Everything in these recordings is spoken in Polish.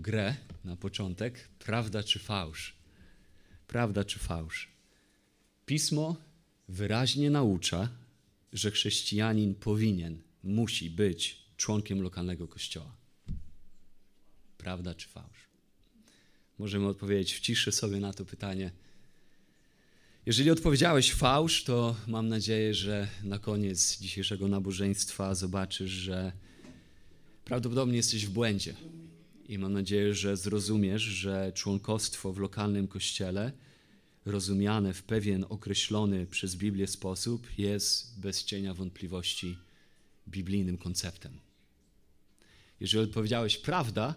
grę na początek. Prawda czy fałsz? Prawda czy fałsz? Pismo wyraźnie naucza, że chrześcijanin powinien, musi być członkiem lokalnego kościoła. Prawda czy fałsz? Możemy odpowiedzieć w ciszy sobie na to pytanie. Jeżeli odpowiedziałeś fałsz, to mam nadzieję, że na koniec dzisiejszego nabożeństwa zobaczysz, że prawdopodobnie jesteś w błędzie. I mam nadzieję, że zrozumiesz, że członkostwo w lokalnym kościele, rozumiane w pewien określony przez Biblię sposób, jest bez cienia wątpliwości biblijnym konceptem. Jeżeli odpowiedziałeś prawda,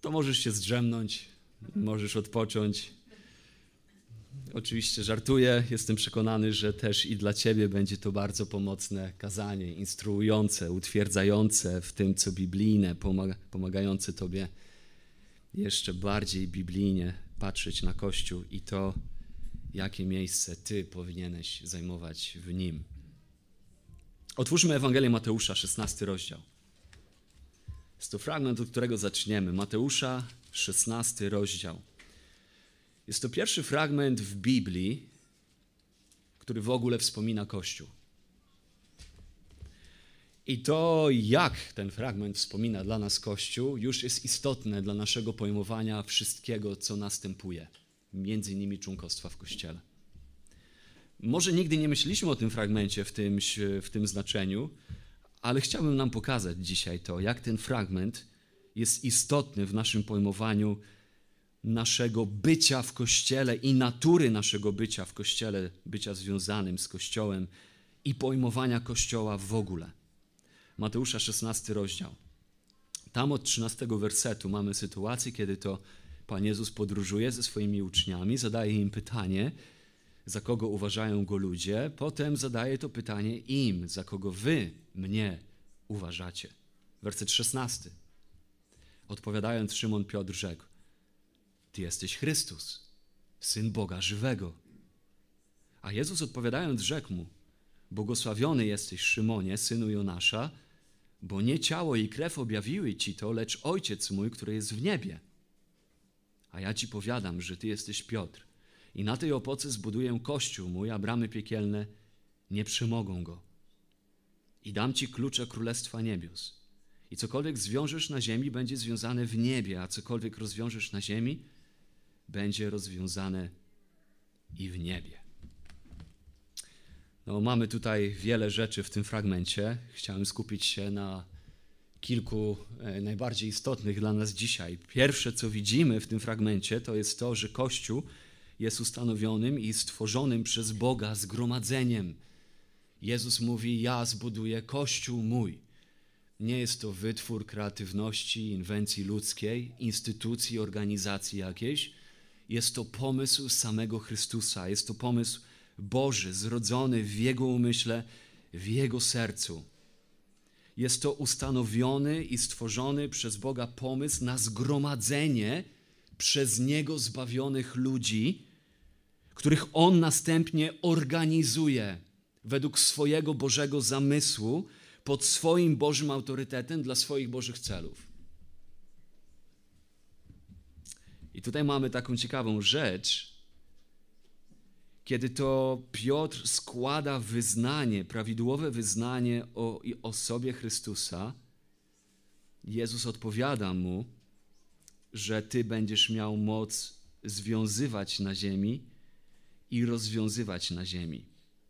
to możesz się zdrzemnąć, możesz odpocząć. Oczywiście żartuję, jestem przekonany, że też i dla Ciebie będzie to bardzo pomocne kazanie, instruujące, utwierdzające w tym, co biblijne, pomagające Tobie jeszcze bardziej biblijnie patrzeć na Kościół i to, jakie miejsce Ty powinieneś zajmować w nim. Otwórzmy Ewangelię Mateusza, 16 rozdział. Jest to fragment, od którego zaczniemy. Mateusza, 16 rozdział. Jest to pierwszy fragment w Biblii, który w ogóle wspomina Kościół. I to, jak ten fragment wspomina dla nas Kościół, już jest istotne dla naszego pojmowania wszystkiego, co następuje, między innymi członkostwa w Kościele. Może nigdy nie myśleliśmy o tym fragmencie w tym, w tym znaczeniu, ale chciałbym nam pokazać dzisiaj to, jak ten fragment jest istotny w naszym pojmowaniu naszego bycia w Kościele i natury naszego bycia w Kościele, bycia związanym z Kościołem i pojmowania Kościoła w ogóle. Mateusza 16 rozdział. Tam od 13 wersetu mamy sytuację, kiedy to Pan Jezus podróżuje ze swoimi uczniami, zadaje im pytanie, za kogo uważają go ludzie, potem zadaje to pytanie im, za kogo wy mnie uważacie. Werset 16. Odpowiadając, Szymon Piotr rzekł: Ty jesteś Chrystus, syn Boga żywego. A Jezus odpowiadając, rzekł mu: Błogosławiony jesteś, Szymonie, synu Jonasza, bo nie ciało i krew objawiły ci to, lecz ojciec mój, który jest w niebie. A ja ci powiadam, że ty jesteś Piotr i na tej opoce zbuduję kościół mój, a bramy piekielne nie przemogą go. I dam ci klucze królestwa niebios. I cokolwiek zwiążesz na ziemi, będzie związane w niebie, a cokolwiek rozwiążesz na ziemi, będzie rozwiązane i w niebie. No, mamy tutaj wiele rzeczy w tym fragmencie. Chciałem skupić się na kilku e, najbardziej istotnych dla nas dzisiaj. Pierwsze, co widzimy w tym fragmencie, to jest to, że Kościół jest ustanowionym i stworzonym przez Boga zgromadzeniem. Jezus mówi: Ja zbuduję kościół mój. Nie jest to wytwór kreatywności, inwencji ludzkiej, instytucji, organizacji jakiejś. Jest to pomysł samego Chrystusa. Jest to pomysł Boży, zrodzony w Jego umyśle, w Jego sercu. Jest to ustanowiony i stworzony przez Boga pomysł na zgromadzenie przez Niego zbawionych ludzi, których On następnie organizuje według swojego Bożego zamysłu, pod swoim Bożym autorytetem dla swoich Bożych celów. I tutaj mamy taką ciekawą rzecz, kiedy to Piotr składa wyznanie, prawidłowe wyznanie o osobie Chrystusa, Jezus odpowiada mu, że Ty będziesz miał moc związywać na ziemi i rozwiązywać na ziemi.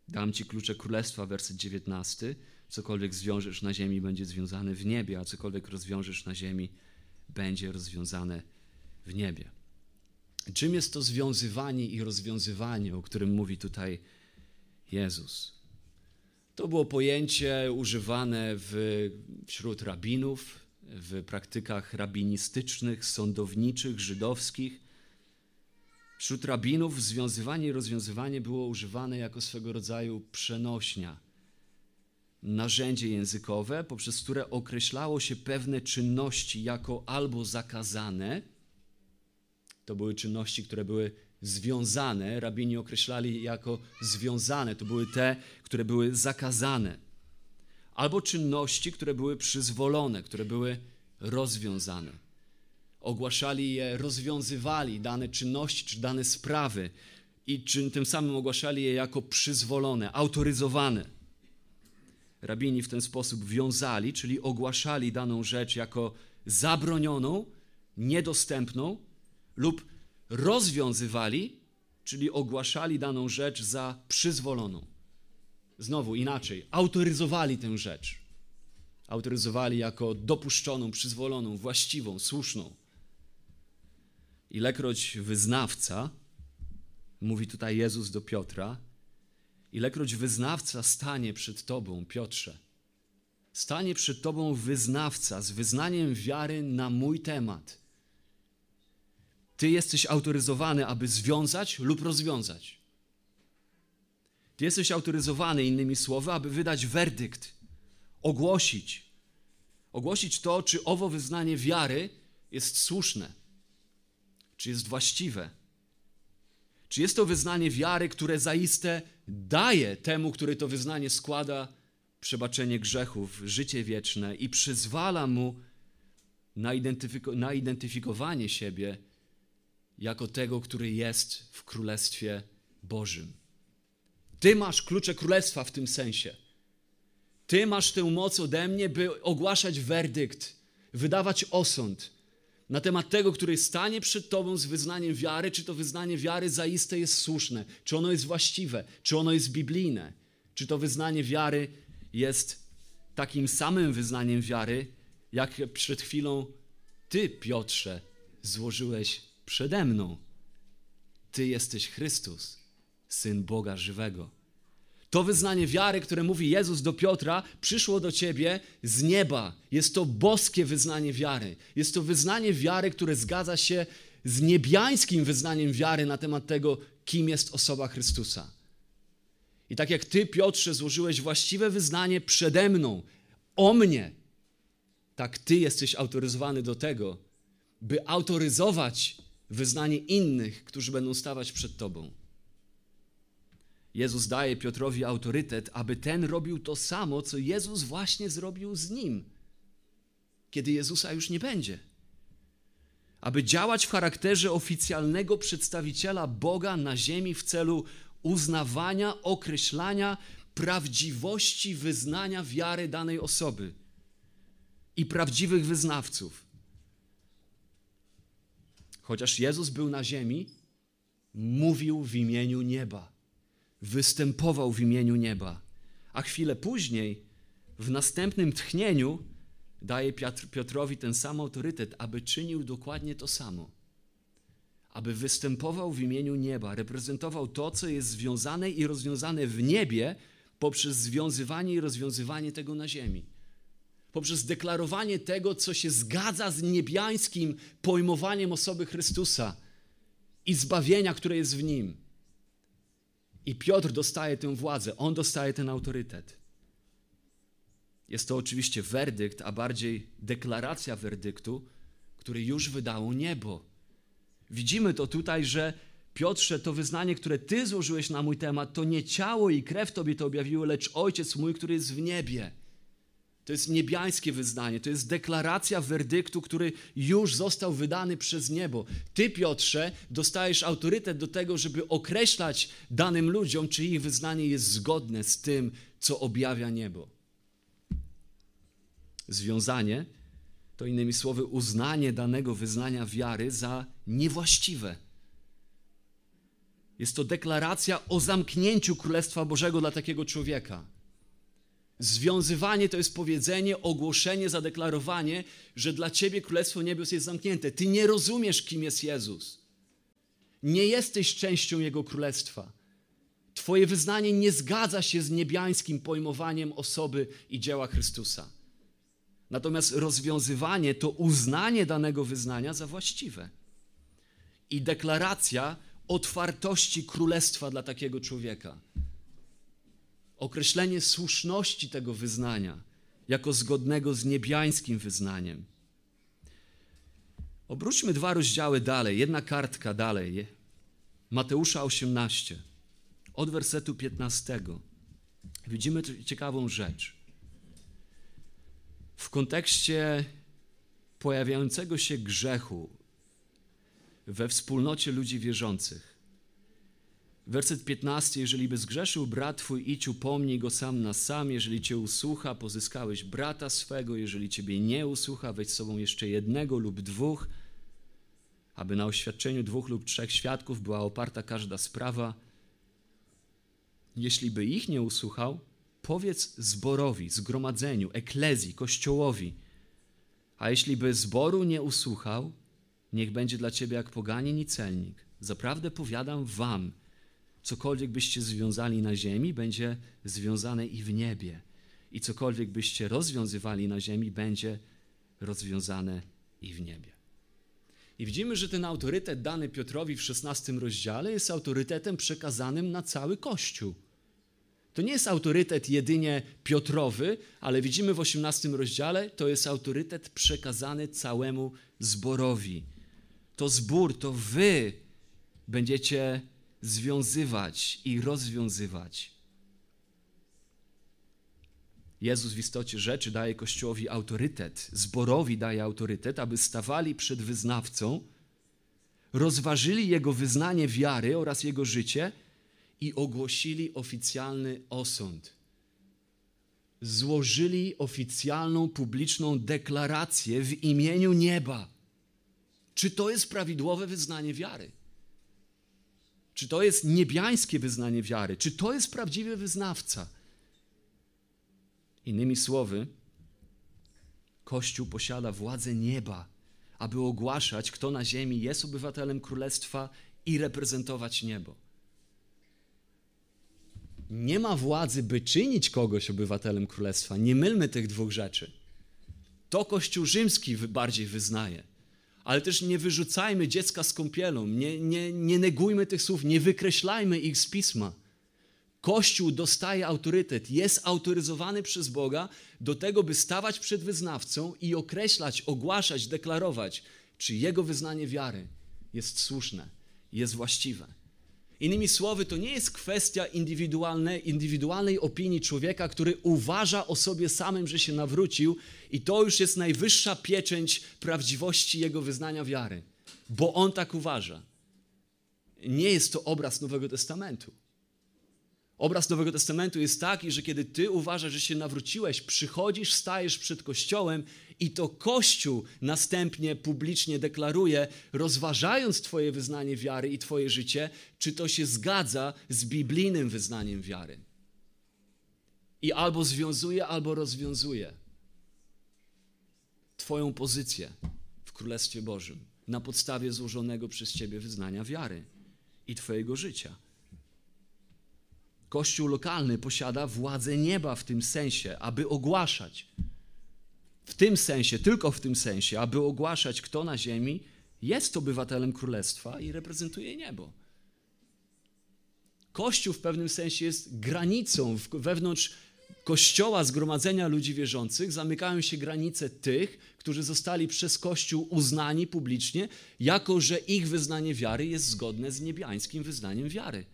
Dam Ci klucze królestwa, werset 19. Cokolwiek zwiążesz na ziemi, będzie związane w niebie, a cokolwiek rozwiążesz na ziemi, będzie rozwiązane w niebie. Czym jest to związywanie i rozwiązywanie, o którym mówi tutaj Jezus? To było pojęcie używane w, wśród rabinów, w praktykach rabinistycznych, sądowniczych, żydowskich. Wśród rabinów związywanie i rozwiązywanie było używane jako swego rodzaju przenośnia, narzędzie językowe, poprzez które określało się pewne czynności jako albo zakazane, to były czynności, które były związane, rabini określali jako związane, to były te, które były zakazane, albo czynności, które były przyzwolone, które były rozwiązane. ogłaszali je, rozwiązywali dane czynności czy dane sprawy i tym samym ogłaszali je jako przyzwolone, autoryzowane. Rabini w ten sposób wiązali, czyli ogłaszali daną rzecz jako zabronioną, niedostępną lub rozwiązywali, czyli ogłaszali daną rzecz za przyzwoloną. Znowu inaczej, autoryzowali tę rzecz. Autoryzowali jako dopuszczoną, przyzwoloną, właściwą, słuszną. Ilekroć wyznawca, mówi tutaj Jezus do Piotra, ilekroć wyznawca stanie przed Tobą, Piotrze, stanie przed Tobą wyznawca z wyznaniem wiary na mój temat. Ty jesteś autoryzowany, aby związać lub rozwiązać. Ty jesteś autoryzowany, innymi słowy, aby wydać werdykt, ogłosić. Ogłosić to, czy owo wyznanie wiary jest słuszne, czy jest właściwe. Czy jest to wyznanie wiary, które zaiste daje temu, który to wyznanie składa, przebaczenie grzechów, życie wieczne i przyzwala mu na, identyfiko na identyfikowanie siebie jako tego, który jest w Królestwie Bożym. Ty masz klucze królestwa w tym sensie. Ty masz tę moc ode mnie, by ogłaszać werdykt, wydawać osąd na temat tego, który stanie przed Tobą z wyznaniem wiary, czy to wyznanie wiary zaiste jest słuszne, czy ono jest właściwe, czy ono jest biblijne, czy to wyznanie wiary jest takim samym wyznaniem wiary, jak przed chwilą Ty, Piotrze, złożyłeś przede mną. Ty jesteś Chrystus, Syn Boga żywego. To wyznanie wiary, które mówi Jezus do Piotra, przyszło do ciebie z nieba. Jest to boskie wyznanie wiary. Jest to wyznanie wiary, które zgadza się z niebiańskim wyznaniem wiary na temat tego, kim jest osoba Chrystusa. I tak jak ty, Piotrze, złożyłeś właściwe wyznanie przede mną, o mnie, tak ty jesteś autoryzowany do tego, by autoryzować wyznanie innych, którzy będą stawać przed tobą. Jezus daje Piotrowi autorytet, aby ten robił to samo, co Jezus właśnie zrobił z nim, kiedy Jezusa już nie będzie. Aby działać w charakterze oficjalnego przedstawiciela Boga na ziemi w celu uznawania, określania prawdziwości wyznania wiary danej osoby i prawdziwych wyznawców. Chociaż Jezus był na ziemi, mówił w imieniu nieba występował w imieniu nieba. A chwilę później, w następnym tchnieniu, daje Piotr, Piotrowi ten sam autorytet, aby czynił dokładnie to samo. Aby występował w imieniu nieba, reprezentował to, co jest związane i rozwiązane w niebie, poprzez związywanie i rozwiązywanie tego na ziemi. Poprzez deklarowanie tego, co się zgadza z niebiańskim pojmowaniem osoby Chrystusa i zbawienia, które jest w nim. I Piotr dostaje tę władzę, on dostaje ten autorytet. Jest to oczywiście werdykt, a bardziej deklaracja werdyktu, który już wydało niebo. Widzimy to tutaj, że Piotrze, to wyznanie, które Ty złożyłeś na mój temat, to nie ciało i krew Tobie to objawiły, lecz Ojciec mój, który jest w niebie. To jest niebiańskie wyznanie, to jest deklaracja werdyktu, który już został wydany przez niebo. Ty, Piotrze, dostajesz autorytet do tego, żeby określać danym ludziom, czy ich wyznanie jest zgodne z tym, co objawia niebo. Związanie to innymi słowy uznanie danego wyznania wiary za niewłaściwe. Jest to deklaracja o zamknięciu Królestwa Bożego dla takiego człowieka. Związywanie to jest powiedzenie, ogłoszenie, zadeklarowanie, że dla ciebie Królestwo Niebios jest zamknięte. Ty nie rozumiesz, kim jest Jezus. Nie jesteś częścią Jego Królestwa. Twoje wyznanie nie zgadza się z niebiańskim pojmowaniem osoby i dzieła Chrystusa. Natomiast rozwiązywanie to uznanie danego wyznania za właściwe i deklaracja otwartości królestwa dla takiego człowieka określenie słuszności tego wyznania jako zgodnego z niebiańskim wyznaniem. Obróćmy dwa rozdziały dalej, jedna kartka dalej. Mateusza 18, od wersetu 15. Widzimy ciekawą rzecz. W kontekście pojawiającego się grzechu we wspólnocie ludzi wierzących. Werset 15. Jeżeli by zgrzeszył brat twój, idź upomnij go sam na sam. Jeżeli cię usłucha, pozyskałeś brata swego. Jeżeli ciebie nie usłucha, weź z sobą jeszcze jednego lub dwóch, aby na oświadczeniu dwóch lub trzech świadków była oparta każda sprawa. Jeśli by ich nie usłuchał, powiedz zborowi, zgromadzeniu, eklezji, kościołowi. A jeśli by zboru nie usłuchał, niech będzie dla ciebie jak poganin i celnik. Zaprawdę powiadam wam, cokolwiek byście związali na ziemi, będzie związane i w niebie. I cokolwiek byście rozwiązywali na ziemi, będzie rozwiązane i w niebie. I widzimy, że ten autorytet dany Piotrowi w 16 rozdziale jest autorytetem przekazanym na cały Kościół. To nie jest autorytet jedynie Piotrowy, ale widzimy w 18 rozdziale, to jest autorytet przekazany całemu zborowi. To zbór, to wy będziecie związywać i rozwiązywać. Jezus w istocie rzeczy daje Kościołowi autorytet, zborowi daje autorytet, aby stawali przed wyznawcą, rozważyli jego wyznanie wiary oraz jego życie i ogłosili oficjalny osąd. Złożyli oficjalną, publiczną deklarację w imieniu nieba. Czy to jest prawidłowe wyznanie wiary? Czy to jest niebiańskie wyznanie wiary? Czy to jest prawdziwy wyznawca? Innymi słowy, Kościół posiada władzę nieba, aby ogłaszać, kto na ziemi jest obywatelem królestwa i reprezentować niebo. Nie ma władzy, by czynić kogoś obywatelem królestwa. Nie mylmy tych dwóch rzeczy. To Kościół rzymski bardziej wyznaje ale też nie wyrzucajmy dziecka z kąpielą, nie, nie, nie negujmy tych słów, nie wykreślajmy ich z pisma. Kościół dostaje autorytet, jest autoryzowany przez Boga do tego, by stawać przed wyznawcą i określać, ogłaszać, deklarować, czy jego wyznanie wiary jest słuszne, jest właściwe. Innymi słowy, to nie jest kwestia indywidualnej, opinii człowieka, który uważa o sobie samym, że się nawrócił, i to już jest najwyższa pieczęć prawdziwości jego wyznania wiary, bo on tak uważa. Nie jest to obraz Nowego Testamentu. Obraz Nowego Testamentu jest taki, że kiedy ty uważasz, że się nawróciłeś, przychodzisz, stajesz przed Kościołem i to Kościół następnie publicznie deklaruje, rozważając Twoje wyznanie wiary i Twoje życie, czy to się zgadza z biblijnym wyznaniem wiary. I albo związuje, albo rozwiązuje Twoją pozycję w Królestwie Bożym na podstawie złożonego przez Ciebie wyznania wiary i Twojego życia. Kościół lokalny posiada władzę nieba w tym sensie, aby ogłaszać. W tym sensie, tylko w tym sensie, aby ogłaszać, kto na ziemi jest obywatelem królestwa i reprezentuje niebo. Kościół w pewnym sensie jest granicą wewnątrz kościoła, zgromadzenia ludzi wierzących, zamykają się granice tych, którzy zostali przez Kościół uznani publicznie, jako że ich wyznanie wiary jest zgodne z niebiańskim wyznaniem wiary.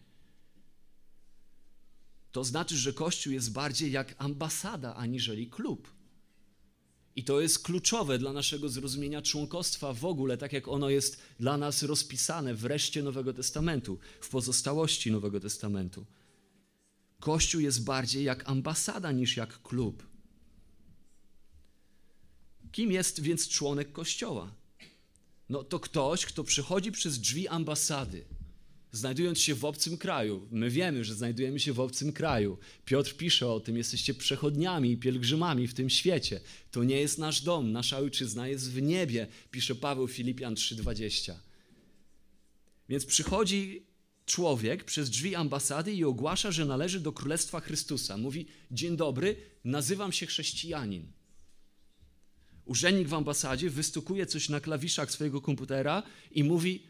To znaczy, że Kościół jest bardziej jak ambasada aniżeli klub. I to jest kluczowe dla naszego zrozumienia członkostwa w ogóle, tak jak ono jest dla nas rozpisane w reszcie Nowego Testamentu, w pozostałości Nowego Testamentu. Kościół jest bardziej jak ambasada niż jak klub. Kim jest więc członek Kościoła? No to ktoś, kto przychodzi przez drzwi ambasady znajdując się w obcym kraju. My wiemy, że znajdujemy się w obcym kraju. Piotr pisze o tym, jesteście przechodniami i pielgrzymami w tym świecie. To nie jest nasz dom, nasza ojczyzna jest w niebie, pisze Paweł Filipian 3:20. Więc przychodzi człowiek przez drzwi ambasady i ogłasza, że należy do Królestwa Chrystusa. Mówi: Dzień dobry, nazywam się chrześcijanin. Urzędnik w ambasadzie wystukuje coś na klawiszach swojego komputera i mówi: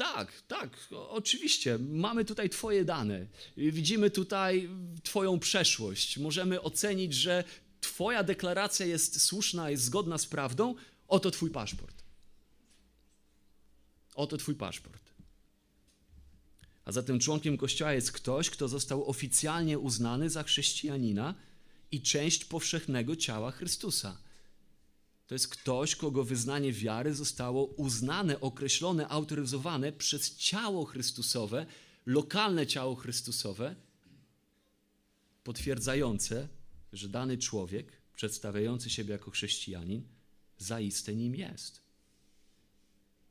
tak, tak, oczywiście. Mamy tutaj Twoje dane. Widzimy tutaj Twoją przeszłość. Możemy ocenić, że Twoja deklaracja jest słuszna, jest zgodna z prawdą. Oto Twój paszport. Oto Twój paszport. A zatem członkiem Kościoła jest ktoś, kto został oficjalnie uznany za chrześcijanina i część powszechnego ciała Chrystusa. To jest ktoś, kogo wyznanie wiary zostało uznane, określone, autoryzowane przez ciało Chrystusowe, lokalne ciało Chrystusowe, potwierdzające, że dany człowiek, przedstawiający siebie jako chrześcijanin, zaiste nim jest.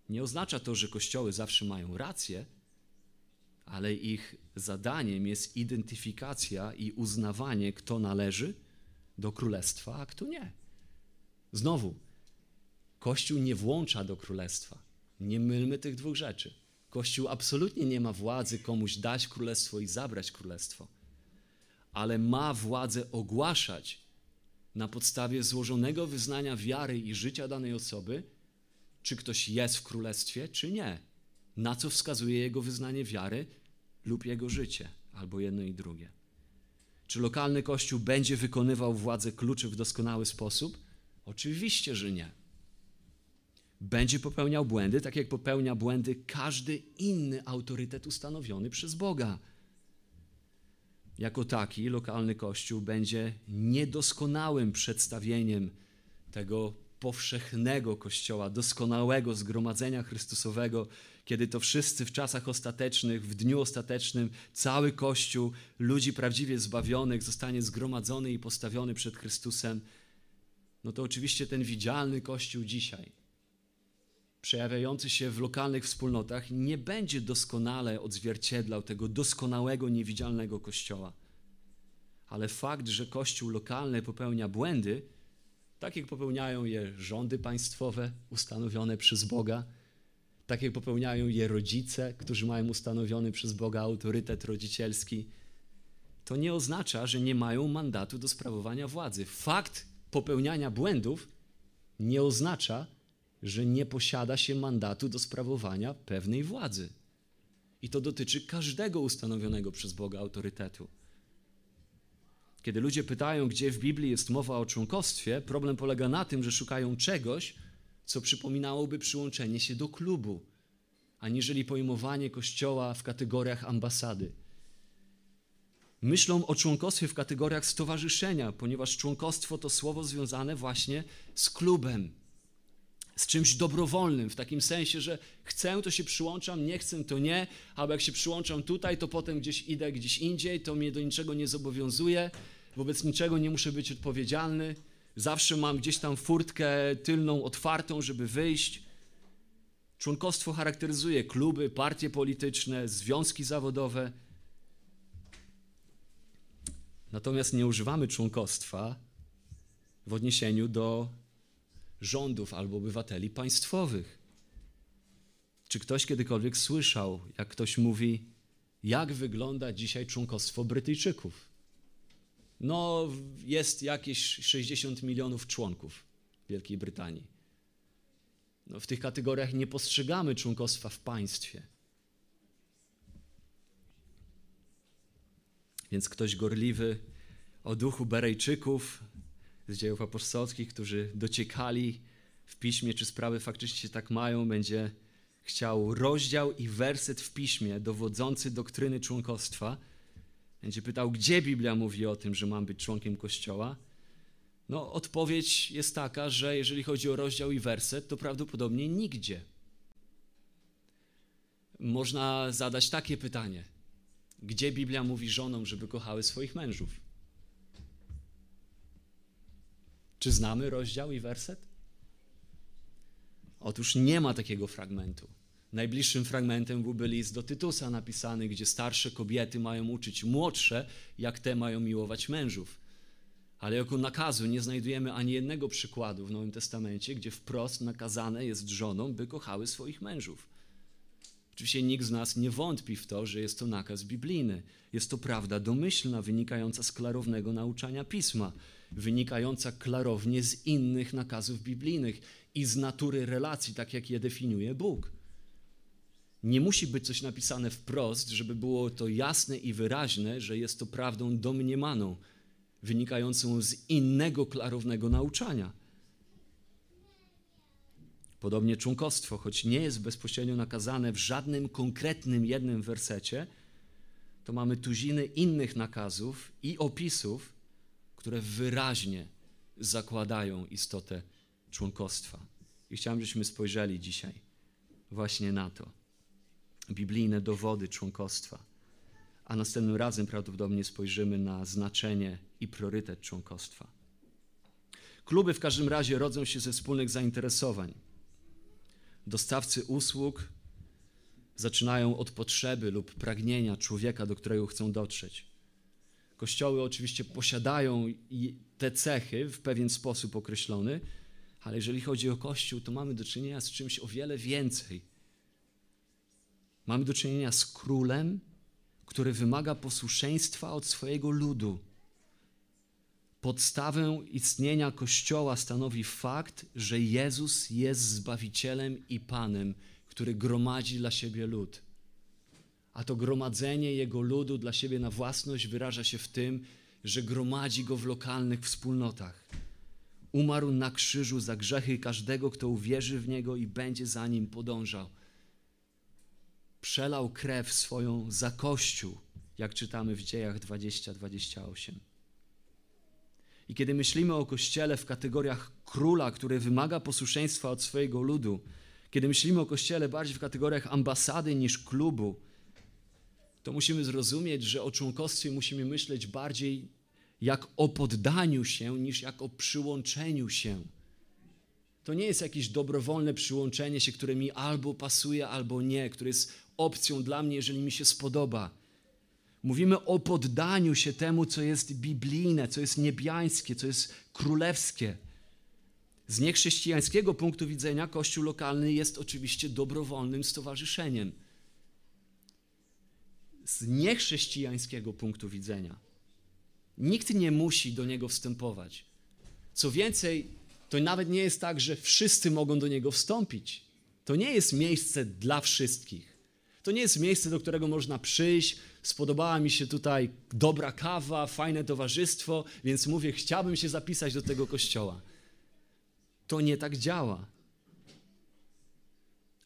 Nie oznacza to, że kościoły zawsze mają rację, ale ich zadaniem jest identyfikacja i uznawanie, kto należy do królestwa, a kto nie. Znowu, Kościół nie włącza do królestwa. Nie mylmy tych dwóch rzeczy. Kościół absolutnie nie ma władzy komuś dać królestwo i zabrać królestwo, ale ma władzę ogłaszać na podstawie złożonego wyznania wiary i życia danej osoby, czy ktoś jest w królestwie, czy nie. Na co wskazuje jego wyznanie wiary lub jego życie, albo jedno i drugie. Czy lokalny kościół będzie wykonywał władzę kluczy w doskonały sposób? Oczywiście, że nie. Będzie popełniał błędy, tak jak popełnia błędy każdy inny autorytet ustanowiony przez Boga. Jako taki lokalny kościół będzie niedoskonałym przedstawieniem tego powszechnego Kościoła, doskonałego zgromadzenia Chrystusowego, kiedy to wszyscy w czasach ostatecznych, w dniu ostatecznym, cały Kościół ludzi prawdziwie zbawionych zostanie zgromadzony i postawiony przed Chrystusem, no to oczywiście ten widzialny Kościół dzisiaj, przejawiający się w lokalnych wspólnotach, nie będzie doskonale odzwierciedlał tego doskonałego, niewidzialnego Kościoła. Ale fakt, że Kościół lokalny popełnia błędy, tak jak popełniają je rządy państwowe ustanowione przez Boga, tak jak popełniają je rodzice, którzy mają ustanowiony przez Boga autorytet rodzicielski, to nie oznacza, że nie mają mandatu do sprawowania władzy. Fakt popełniania błędów nie oznacza, że nie posiada się mandatu do sprawowania pewnej władzy. I to dotyczy każdego ustanowionego przez Boga autorytetu. Kiedy ludzie pytają, gdzie w Biblii jest mowa o członkostwie, problem polega na tym, że szukają czegoś, co przypominałoby przyłączenie się do klubu, aniżeli pojmowanie Kościoła w kategoriach ambasady. Myślą o członkostwie w kategoriach stowarzyszenia, ponieważ członkostwo to słowo związane właśnie z klubem, z czymś dobrowolnym, w takim sensie, że chcę, to się przyłączam, nie chcę, to nie, albo jak się przyłączam tutaj, to potem gdzieś idę gdzieś indziej, to mnie do niczego nie zobowiązuje, wobec niczego nie muszę być odpowiedzialny, zawsze mam gdzieś tam furtkę tylną otwartą, żeby wyjść. Członkostwo charakteryzuje kluby, partie polityczne, związki zawodowe. Natomiast nie używamy członkostwa w odniesieniu do rządów albo obywateli państwowych. Czy ktoś kiedykolwiek słyszał, jak ktoś mówi, jak wygląda dzisiaj członkostwo Brytyjczyków? No, jest jakieś 60 milionów członków Wielkiej Brytanii. No, w tych kategoriach nie postrzegamy członkostwa w państwie. Więc ktoś gorliwy o duchu Berejczyków z dziejów apostolskich, którzy dociekali w piśmie, czy sprawy faktycznie tak mają, będzie chciał rozdział i werset w piśmie dowodzący doktryny członkostwa. Będzie pytał, gdzie Biblia mówi o tym, że mam być członkiem Kościoła. No, odpowiedź jest taka, że jeżeli chodzi o rozdział i werset, to prawdopodobnie nigdzie. Można zadać takie pytanie: gdzie Biblia mówi żonom, żeby kochały swoich mężów? Czy znamy rozdział i werset? Otóż nie ma takiego fragmentu. Najbliższym fragmentem byłby list do Tytusa napisany, gdzie starsze kobiety mają uczyć młodsze, jak te mają miłować mężów. Ale jako nakazu nie znajdujemy ani jednego przykładu w Nowym Testamencie, gdzie wprost nakazane jest żonom, by kochały swoich mężów. Oczywiście nikt z nas nie wątpi w to, że jest to nakaz biblijny. Jest to prawda domyślna, wynikająca z klarownego nauczania pisma wynikająca klarownie z innych nakazów biblijnych i z natury relacji, tak jak je definiuje Bóg. Nie musi być coś napisane wprost, żeby było to jasne i wyraźne, że jest to prawdą domniemaną, wynikającą z innego klarownego nauczania. Podobnie członkostwo, choć nie jest bezpośrednio nakazane w żadnym konkretnym jednym wersecie, to mamy tuziny innych nakazów i opisów, które wyraźnie zakładają istotę członkostwa. I chciałem, żebyśmy spojrzeli dzisiaj właśnie na to. Biblijne dowody członkostwa. A następnym razem prawdopodobnie spojrzymy na znaczenie i priorytet członkostwa. Kluby w każdym razie rodzą się ze wspólnych zainteresowań. Dostawcy usług zaczynają od potrzeby lub pragnienia człowieka, do którego chcą dotrzeć. Kościoły oczywiście posiadają te cechy w pewien sposób określony, ale jeżeli chodzi o Kościół, to mamy do czynienia z czymś o wiele więcej. Mamy do czynienia z królem, który wymaga posłuszeństwa od swojego ludu. Podstawę istnienia Kościoła stanowi fakt, że Jezus jest Zbawicielem i Panem, który gromadzi dla siebie lud. A to gromadzenie Jego ludu dla siebie na własność wyraża się w tym, że gromadzi go w lokalnych wspólnotach. Umarł na krzyżu za grzechy każdego, kto uwierzy w Niego i będzie za Nim podążał. Przelał krew swoją za Kościół, jak czytamy w dziejach 20-28. I kiedy myślimy o Kościele w kategoriach króla, który wymaga posłuszeństwa od swojego ludu, kiedy myślimy o Kościele bardziej w kategoriach ambasady niż klubu, to musimy zrozumieć, że o członkostwie musimy myśleć bardziej jak o poddaniu się, niż jak o przyłączeniu się. To nie jest jakieś dobrowolne przyłączenie się, które mi albo pasuje, albo nie, które jest opcją dla mnie, jeżeli mi się spodoba. Mówimy o poddaniu się temu, co jest biblijne, co jest niebiańskie, co jest królewskie. Z niechrześcijańskiego punktu widzenia Kościół lokalny jest oczywiście dobrowolnym stowarzyszeniem. Z niechrześcijańskiego punktu widzenia nikt nie musi do niego wstępować. Co więcej, to nawet nie jest tak, że wszyscy mogą do niego wstąpić. To nie jest miejsce dla wszystkich. To nie jest miejsce, do którego można przyjść. Spodobała mi się tutaj dobra kawa, fajne towarzystwo, więc mówię, chciałbym się zapisać do tego kościoła. To nie tak działa.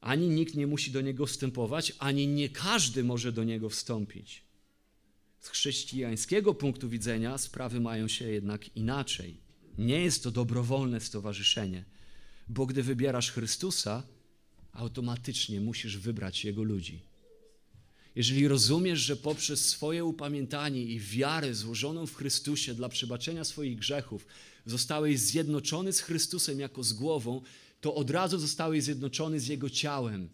Ani nikt nie musi do niego wstępować, ani nie każdy może do niego wstąpić. Z chrześcijańskiego punktu widzenia sprawy mają się jednak inaczej. Nie jest to dobrowolne stowarzyszenie, bo gdy wybierasz Chrystusa, automatycznie musisz wybrać Jego ludzi. Jeżeli rozumiesz, że poprzez swoje upamiętanie i wiarę złożoną w Chrystusie dla przebaczenia swoich grzechów zostałeś zjednoczony z Chrystusem jako z głową, to od razu zostałeś zjednoczony z Jego ciałem.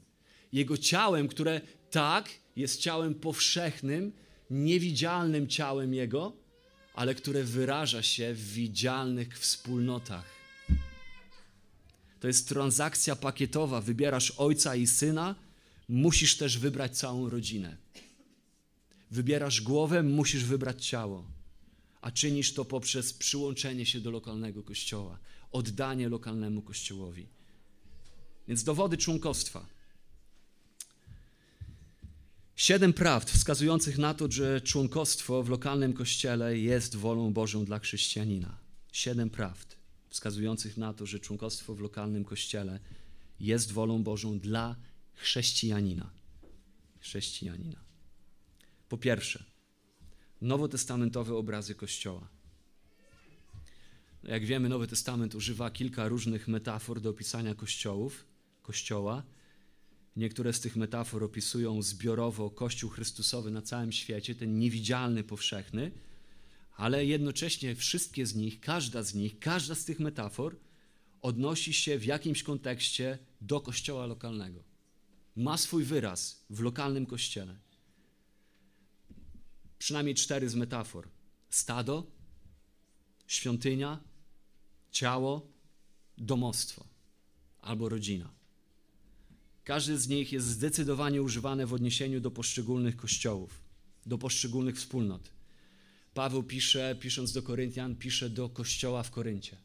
Jego ciałem, które tak jest ciałem powszechnym, niewidzialnym ciałem Jego, ale które wyraża się w widzialnych wspólnotach. To jest transakcja pakietowa. Wybierasz ojca i syna, musisz też wybrać całą rodzinę. Wybierasz głowę, musisz wybrać ciało. A czynisz to poprzez przyłączenie się do lokalnego kościoła, oddanie lokalnemu kościołowi. Więc dowody członkostwa. Siedem prawd wskazujących na to, że członkostwo w lokalnym kościele jest wolą Bożą dla chrześcijanina. Siedem prawd wskazujących na to, że członkostwo w lokalnym kościele jest wolą Bożą dla chrześcijanina. Chrześcijanina. Po pierwsze, nowotestamentowe obrazy Kościoła. Jak wiemy, Nowy Testament używa kilka różnych metafor do opisania kościołów, Kościoła. Niektóre z tych metafor opisują zbiorowo Kościół Chrystusowy na całym świecie, ten niewidzialny, powszechny, ale jednocześnie wszystkie z nich, każda z nich, każda z tych metafor odnosi się w jakimś kontekście do kościoła lokalnego. Ma swój wyraz w lokalnym kościele. Przynajmniej cztery z metafor: stado, świątynia, ciało, domostwo albo rodzina. Każdy z nich jest zdecydowanie używany w odniesieniu do poszczególnych kościołów, do poszczególnych wspólnot. Paweł pisze, pisząc do Koryntian, pisze do kościoła w Koryncie.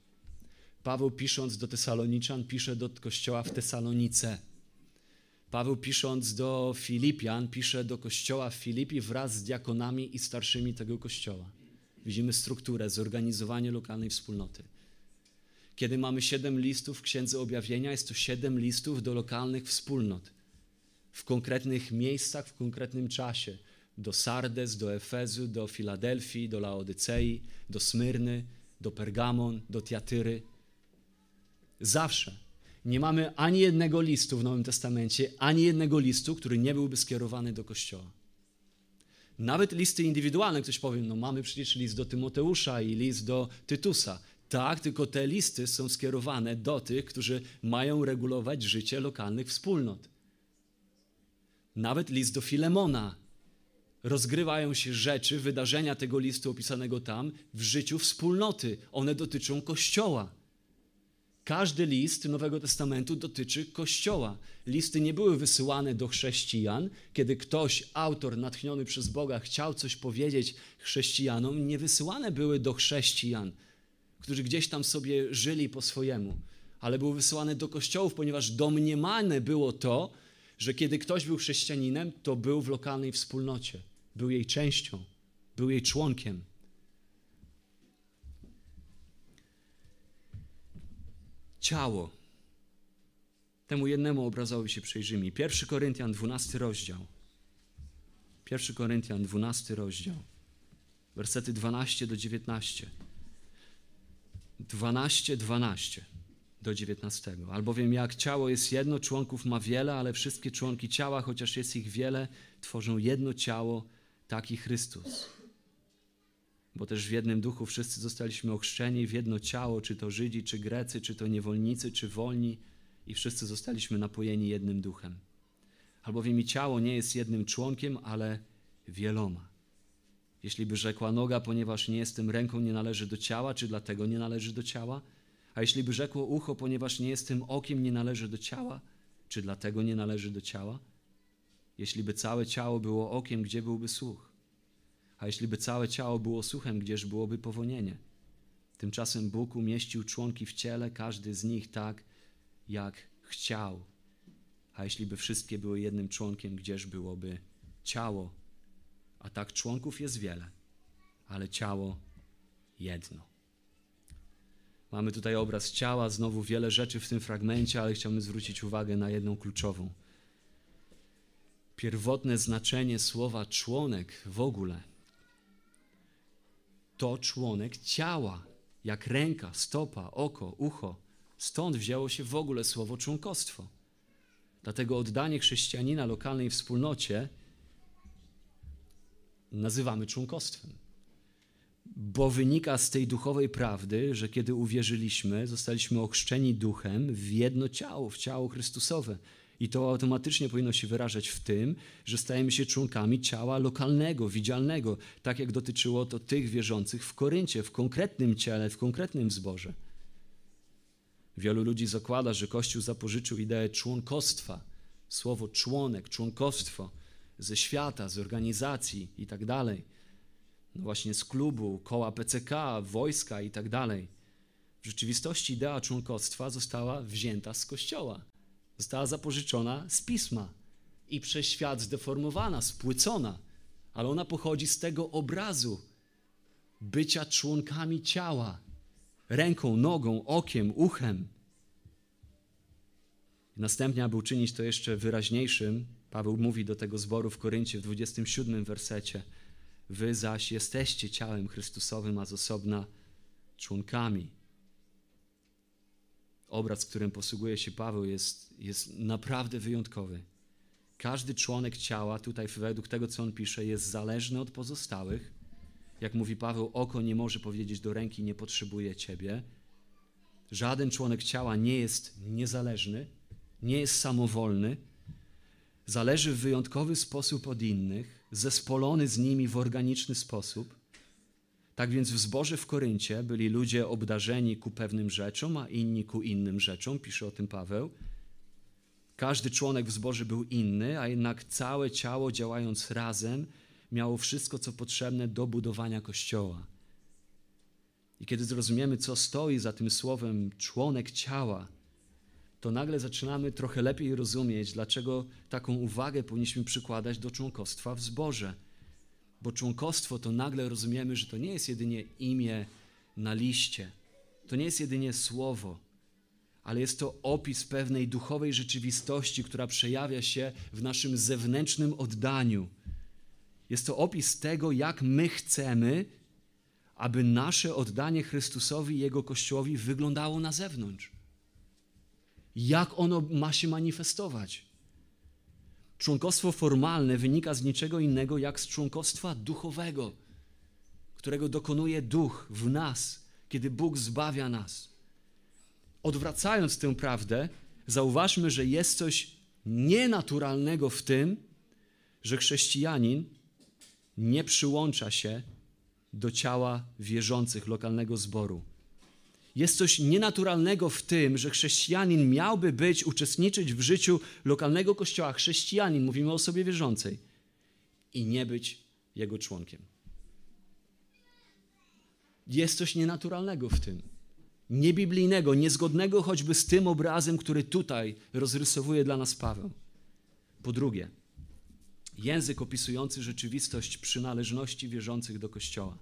Paweł pisząc do Tesaloniczan, pisze do kościoła w Tesalonice. Paweł pisząc do Filipian, pisze do kościoła w Filipi wraz z diakonami i starszymi tego kościoła. Widzimy strukturę, zorganizowanie lokalnej wspólnoty. Kiedy mamy siedem listów w Księdze Objawienia, jest to siedem listów do lokalnych wspólnot. W konkretnych miejscach, w konkretnym czasie. Do Sardes, do Efezu, do Filadelfii, do Laodycei, do Smyrny, do Pergamon, do Tiatyry. Zawsze. Nie mamy ani jednego listu w Nowym Testamencie, ani jednego listu, który nie byłby skierowany do Kościoła. Nawet listy indywidualne, ktoś powie, no mamy przecież list do Tymoteusza i list do Tytusa. Tak, tylko te listy są skierowane do tych, którzy mają regulować życie lokalnych wspólnot. Nawet list do Filemona. Rozgrywają się rzeczy, wydarzenia tego listu opisanego tam w życiu wspólnoty. One dotyczą Kościoła. Każdy list Nowego Testamentu dotyczy Kościoła. Listy nie były wysyłane do chrześcijan. Kiedy ktoś, autor natchniony przez Boga, chciał coś powiedzieć chrześcijanom, nie wysyłane były do chrześcijan, którzy gdzieś tam sobie żyli po swojemu, ale były wysyłane do kościołów, ponieważ domniemane było to, że kiedy ktoś był chrześcijaninem, to był w lokalnej wspólnocie, był jej częścią, był jej członkiem. Ciało. Temu jednemu obrazowi się przyjrzymy. 1 Koryntian 12 rozdział. 1 Koryntian 12 rozdział. Wersety 12 do 19. 12, 12 do 19. Albowiem jak ciało jest jedno, członków ma wiele, ale wszystkie członki ciała, chociaż jest ich wiele, tworzą jedno ciało, taki Chrystus bo też w jednym duchu wszyscy zostaliśmy ochrzczeni w jedno ciało, czy to Żydzi, czy Grecy, czy to niewolnicy, czy wolni, i wszyscy zostaliśmy napojeni jednym duchem. Albowiem i ciało nie jest jednym członkiem, ale wieloma. Jeśli by rzekła noga, ponieważ nie jestem ręką, nie należy do ciała, czy dlatego nie należy do ciała? A jeśli by rzekło ucho, ponieważ nie jestem okiem, nie należy do ciała, czy dlatego nie należy do ciała? Jeśli by całe ciało było okiem, gdzie byłby słuch? A jeśli by całe ciało było suchem, gdzież byłoby powonienie? Tymczasem Bóg umieścił członki w ciele, każdy z nich tak, jak chciał. A jeśli by wszystkie były jednym członkiem, gdzież byłoby ciało? A tak członków jest wiele, ale ciało jedno. Mamy tutaj obraz ciała, znowu wiele rzeczy w tym fragmencie, ale chciałbym zwrócić uwagę na jedną kluczową. Pierwotne znaczenie słowa członek w ogóle – to członek ciała, jak ręka, stopa, oko, ucho. Stąd wzięło się w ogóle słowo członkostwo. Dlatego oddanie chrześcijanina lokalnej wspólnocie nazywamy członkostwem. Bo wynika z tej duchowej prawdy, że kiedy uwierzyliśmy, zostaliśmy ochrzczeni duchem w jedno ciało, w ciało Chrystusowe. I to automatycznie powinno się wyrażać w tym, że stajemy się członkami ciała lokalnego, widzialnego, tak jak dotyczyło to tych wierzących w Koryncie, w konkretnym ciele, w konkretnym zborze. Wielu ludzi zakłada, że Kościół zapożyczył ideę członkostwa, słowo członek, członkostwo ze świata, z organizacji i tak dalej. No właśnie z klubu, koła PCK, wojska i tak dalej. W rzeczywistości idea członkostwa została wzięta z Kościoła Została zapożyczona z pisma i przez świat zdeformowana, spłycona, ale ona pochodzi z tego obrazu bycia członkami ciała, ręką, nogą, okiem, uchem. Następnie, aby uczynić to jeszcze wyraźniejszym, Paweł mówi do tego zboru w Koryncie w 27 wersecie: Wy zaś jesteście ciałem Chrystusowym, a z osobna członkami obraz, którym posługuje się Paweł, jest, jest naprawdę wyjątkowy. Każdy członek ciała, tutaj według tego, co on pisze, jest zależny od pozostałych. Jak mówi Paweł, oko nie może powiedzieć do ręki, nie potrzebuje ciebie. Żaden członek ciała nie jest niezależny, nie jest samowolny. Zależy w wyjątkowy sposób od innych, zespolony z nimi w organiczny sposób. Tak więc w zborze w Koryncie byli ludzie obdarzeni ku pewnym rzeczom, a inni ku innym rzeczom, pisze o tym Paweł. Każdy członek w zborze był inny, a jednak całe ciało działając razem miało wszystko, co potrzebne do budowania kościoła. I kiedy zrozumiemy, co stoi za tym słowem członek ciała, to nagle zaczynamy trochę lepiej rozumieć, dlaczego taką uwagę powinniśmy przykładać do członkostwa w zborze bo członkostwo to nagle rozumiemy, że to nie jest jedynie imię na liście, to nie jest jedynie słowo, ale jest to opis pewnej duchowej rzeczywistości, która przejawia się w naszym zewnętrznym oddaniu. Jest to opis tego, jak my chcemy, aby nasze oddanie Chrystusowi i Jego Kościołowi wyglądało na zewnątrz. Jak ono ma się manifestować? Członkostwo formalne wynika z niczego innego jak z członkostwa duchowego, którego dokonuje duch w nas, kiedy Bóg zbawia nas. Odwracając tę prawdę, zauważmy, że jest coś nienaturalnego w tym, że chrześcijanin nie przyłącza się do ciała wierzących lokalnego zboru. Jest coś nienaturalnego w tym, że chrześcijanin miałby być, uczestniczyć w życiu lokalnego kościoła, chrześcijanin, mówimy o osobie wierzącej, i nie być jego członkiem. Jest coś nienaturalnego w tym. Niebiblijnego, niezgodnego choćby z tym obrazem, który tutaj rozrysowuje dla nas Paweł. Po drugie, język opisujący rzeczywistość przynależności wierzących do Kościoła.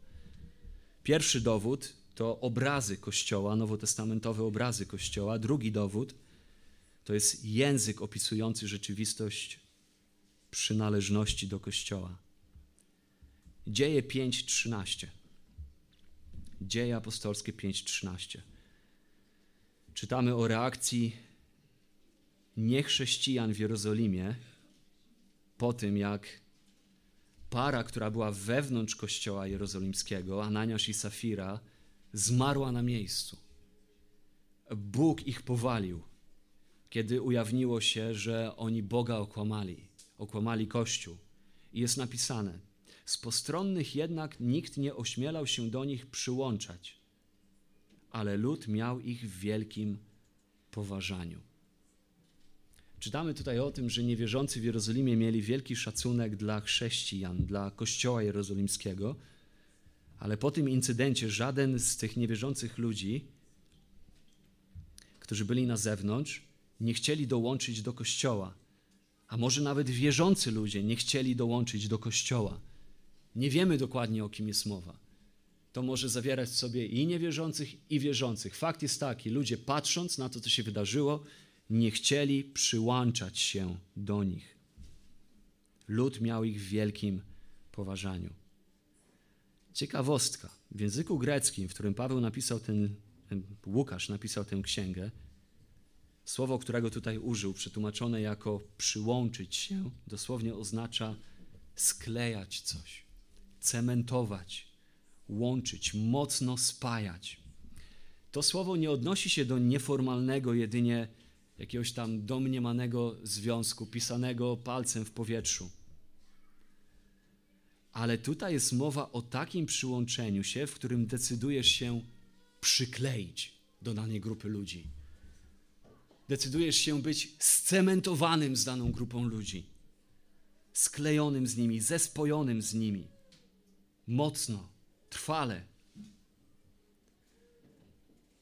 Pierwszy dowód to obrazy Kościoła, nowotestamentowe obrazy Kościoła. Drugi dowód to jest język opisujący rzeczywistość przynależności do Kościoła. Dzieje 5:13. Dzieje apostolskie 5:13. Czytamy o reakcji niechrześcijan w Jerozolimie po tym, jak para, która była wewnątrz kościoła jerozolimskiego, Ananiasz i Safira, zmarła na miejscu. Bóg ich powalił, kiedy ujawniło się, że oni Boga okłamali, okłamali Kościół. I jest napisane: Z postronnych jednak nikt nie ośmielał się do nich przyłączać, ale lud miał ich w wielkim poważaniu. Czytamy tutaj o tym, że niewierzący w Jerozolimie mieli wielki szacunek dla chrześcijan, dla Kościoła Jerozolimskiego ale po tym incydencie żaden z tych niewierzących ludzi, którzy byli na zewnątrz, nie chcieli dołączyć do kościoła. A może nawet wierzący ludzie nie chcieli dołączyć do kościoła. Nie wiemy dokładnie o kim jest mowa. To może zawierać w sobie i niewierzących, i wierzących. Fakt jest taki: ludzie patrząc na to, co się wydarzyło, nie chcieli przyłączać się do nich. Lud miał ich w wielkim poważaniu. Ciekawostka. W języku greckim, w którym Paweł napisał ten, Łukasz napisał tę księgę, słowo, którego tutaj użył, przetłumaczone jako przyłączyć się, dosłownie oznacza sklejać coś, cementować, łączyć, mocno spajać. To słowo nie odnosi się do nieformalnego, jedynie jakiegoś tam domniemanego związku, pisanego palcem w powietrzu ale tutaj jest mowa o takim przyłączeniu się, w którym decydujesz się przykleić do danej grupy ludzi. Decydujesz się być scementowanym z daną grupą ludzi, sklejonym z nimi, zespojonym z nimi. Mocno, trwale.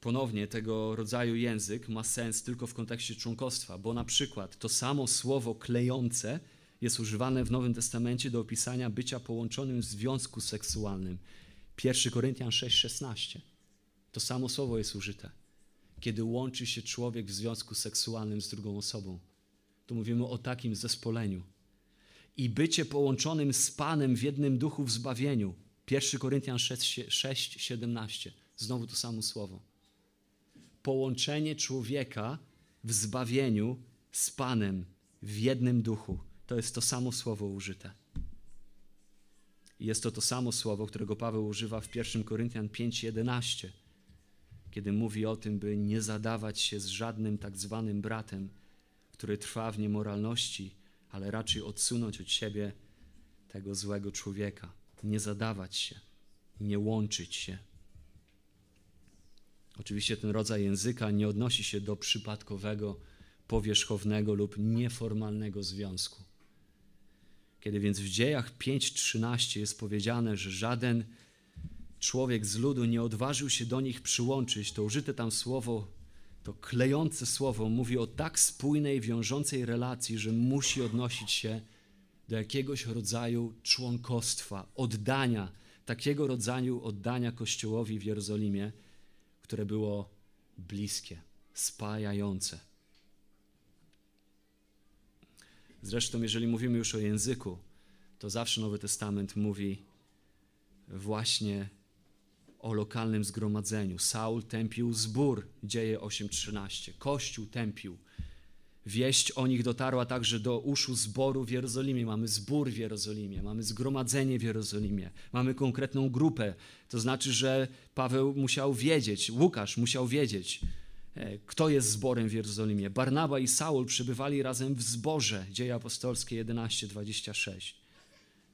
Ponownie tego rodzaju język ma sens tylko w kontekście członkostwa, bo na przykład to samo słowo klejące jest używane w Nowym Testamencie do opisania bycia połączonym w związku seksualnym. 1 Koryntian 6,16. To samo słowo jest użyte. Kiedy łączy się człowiek w związku seksualnym z drugą osobą, to mówimy o takim zespoleniu. I bycie połączonym z Panem w jednym duchu w zbawieniu. 1 Koryntian 6,17. Znowu to samo słowo. Połączenie człowieka w zbawieniu z Panem w jednym duchu to jest to samo słowo użyte. Jest to to samo słowo, którego Paweł używa w 1 Koryntian 5:11, kiedy mówi o tym, by nie zadawać się z żadnym tak zwanym bratem, który trwa w niemoralności, ale raczej odsunąć od siebie tego złego człowieka. Nie zadawać się, nie łączyć się. Oczywiście ten rodzaj języka nie odnosi się do przypadkowego, powierzchownego lub nieformalnego związku. Kiedy więc w dziejach 5:13 jest powiedziane, że żaden człowiek z ludu nie odważył się do nich przyłączyć, to użyte tam słowo, to klejące słowo mówi o tak spójnej, wiążącej relacji, że musi odnosić się do jakiegoś rodzaju członkostwa, oddania, takiego rodzaju oddania Kościołowi w Jerozolimie, które było bliskie, spajające. Zresztą, jeżeli mówimy już o języku, to zawsze Nowy Testament mówi właśnie o lokalnym zgromadzeniu. Saul tępił zbór, dzieje 8:13. Kościół tępił. Wieść o nich dotarła także do uszu zboru w Jerozolimie. Mamy zbór w Jerozolimie, mamy zgromadzenie w Jerozolimie, mamy konkretną grupę. To znaczy, że Paweł musiał wiedzieć, Łukasz musiał wiedzieć, kto jest zborem w Jerozolimie. Barnaba i Saul przebywali razem w zborze. Dzieje apostolskie 11:26.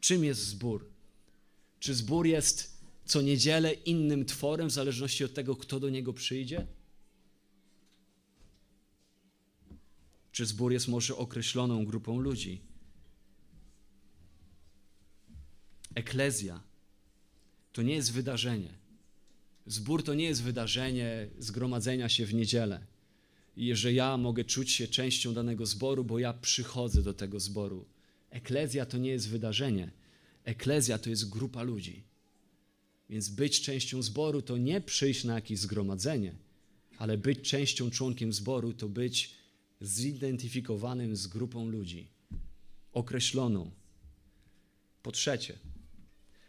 Czym jest zbór? Czy zbór jest co niedzielę innym tworem, w zależności od tego, kto do niego przyjdzie? Czy zbór jest może określoną grupą ludzi? Eklezja to nie jest wydarzenie. Zbór to nie jest wydarzenie zgromadzenia się w niedzielę. I że ja mogę czuć się częścią danego zboru, bo ja przychodzę do tego zboru. Eklezja to nie jest wydarzenie. Eklezja to jest grupa ludzi. Więc być częścią zboru to nie przyjść na jakieś zgromadzenie, ale być częścią, członkiem zboru to być zidentyfikowanym z grupą ludzi, określoną. Po trzecie,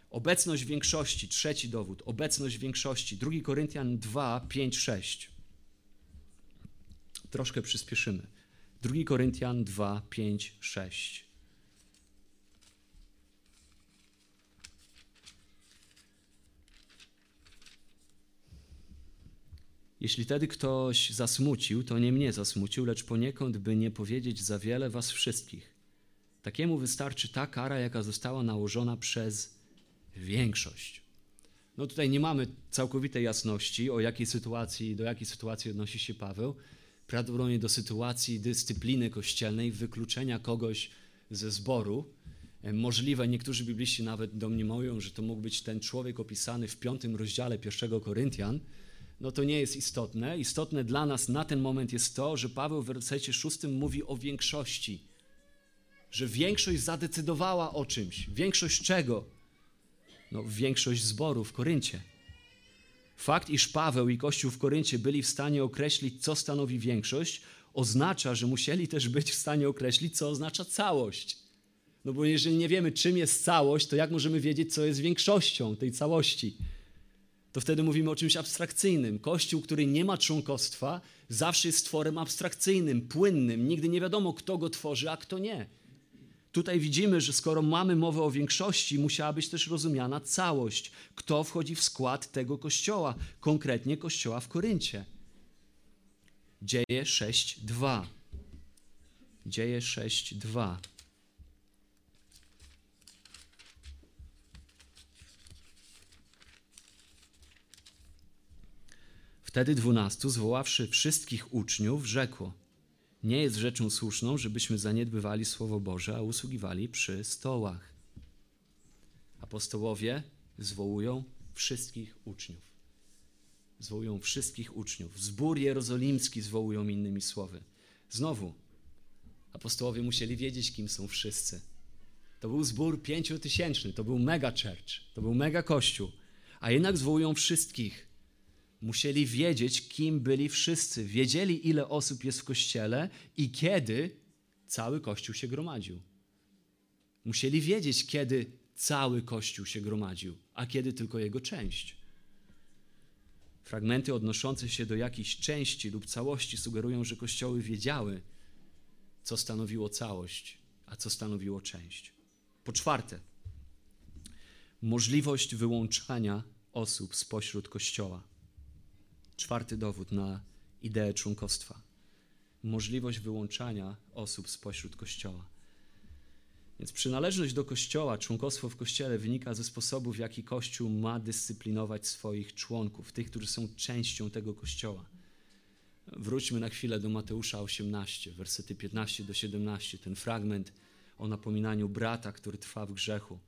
obecność większości, trzeci dowód, obecność większości. 2 Koryntian 2, 5, 6. Troszkę przyspieszymy. 2 Koryntian 2, 5, 6. Jeśli tedy ktoś zasmucił, to nie mnie zasmucił, lecz poniekąd, by nie powiedzieć za wiele was wszystkich. Takiemu wystarczy ta kara, jaka została nałożona przez większość. No tutaj nie mamy całkowitej jasności, o jakiej sytuacji, do jakiej sytuacji odnosi się Paweł. Prawdopodobnie do sytuacji dyscypliny kościelnej, wykluczenia kogoś ze zboru. Możliwe, niektórzy bibliści nawet domniemują, że to mógł być ten człowiek opisany w piątym rozdziale pierwszego Koryntian, no to nie jest istotne. Istotne dla nas na ten moment jest to, że Paweł w wersecie szóstym mówi o większości. Że większość zadecydowała o czymś. Większość czego? No, większość zboru w Koryncie. Fakt, iż Paweł i Kościół w Koryncie byli w stanie określić, co stanowi większość, oznacza, że musieli też być w stanie określić, co oznacza całość. No bo jeżeli nie wiemy, czym jest całość, to jak możemy wiedzieć, co jest większością tej całości? to wtedy mówimy o czymś abstrakcyjnym. Kościół, który nie ma członkostwa, zawsze jest tworem abstrakcyjnym, płynnym. Nigdy nie wiadomo, kto go tworzy, a kto nie. Tutaj widzimy, że skoro mamy mowę o większości, musiała być też rozumiana całość. Kto wchodzi w skład tego kościoła, konkretnie kościoła w Koryncie. Dzieje 6:2. Dzieje 6:2. Wtedy dwunastu, zwoławszy wszystkich uczniów, rzekło: Nie jest rzeczą słuszną, żebyśmy zaniedbywali Słowo Boże, a usługiwali przy stołach. Apostołowie zwołują wszystkich uczniów. Zwołują wszystkich uczniów. Zbór jerozolimski zwołują innymi słowy. Znowu, apostołowie musieli wiedzieć, kim są wszyscy. To był zbór pięciotysięczny, to był mega church, to był mega kościół, a jednak zwołują wszystkich. Musieli wiedzieć, kim byli wszyscy. Wiedzieli, ile osób jest w kościele i kiedy cały kościół się gromadził. Musieli wiedzieć, kiedy cały kościół się gromadził, a kiedy tylko jego część. Fragmenty odnoszące się do jakiejś części lub całości sugerują, że kościoły wiedziały, co stanowiło całość, a co stanowiło część. Po czwarte, możliwość wyłączania osób spośród kościoła. Czwarty dowód na ideę członkostwa. Możliwość wyłączania osób spośród Kościoła. Więc przynależność do Kościoła, członkostwo w Kościele wynika ze sposobu, w jaki Kościół ma dyscyplinować swoich członków, tych, którzy są częścią tego Kościoła. Wróćmy na chwilę do Mateusza 18, wersety 15 do 17, ten fragment o napominaniu brata, który trwa w grzechu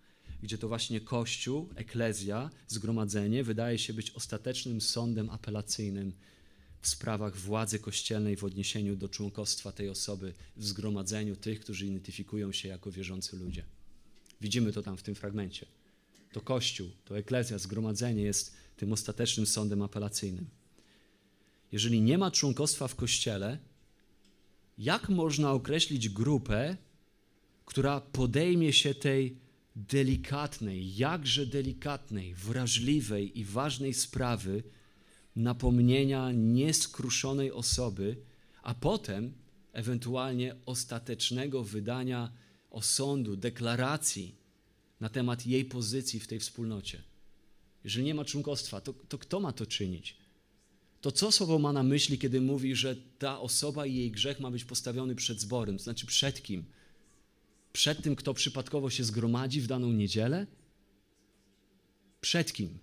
gdzie to właśnie Kościół, eklezja, zgromadzenie wydaje się być ostatecznym sądem apelacyjnym w sprawach władzy kościelnej w odniesieniu do członkostwa tej osoby w zgromadzeniu tych, którzy identyfikują się jako wierzący ludzie. Widzimy to tam w tym fragmencie. To Kościół, to eklezja, zgromadzenie jest tym ostatecznym sądem apelacyjnym. Jeżeli nie ma członkostwa w Kościele, jak można określić grupę, która podejmie się tej delikatnej, jakże delikatnej, wrażliwej i ważnej sprawy napomnienia nieskruszonej osoby, a potem ewentualnie ostatecznego wydania osądu, deklaracji na temat jej pozycji w tej wspólnocie. Jeżeli nie ma członkostwa, to, to kto ma to czynić? To co słowo ma na myśli, kiedy mówi, że ta osoba i jej grzech ma być postawiony przed zborem? To znaczy przed kim? Przed tym, kto przypadkowo się zgromadzi w daną niedzielę? Przed kim?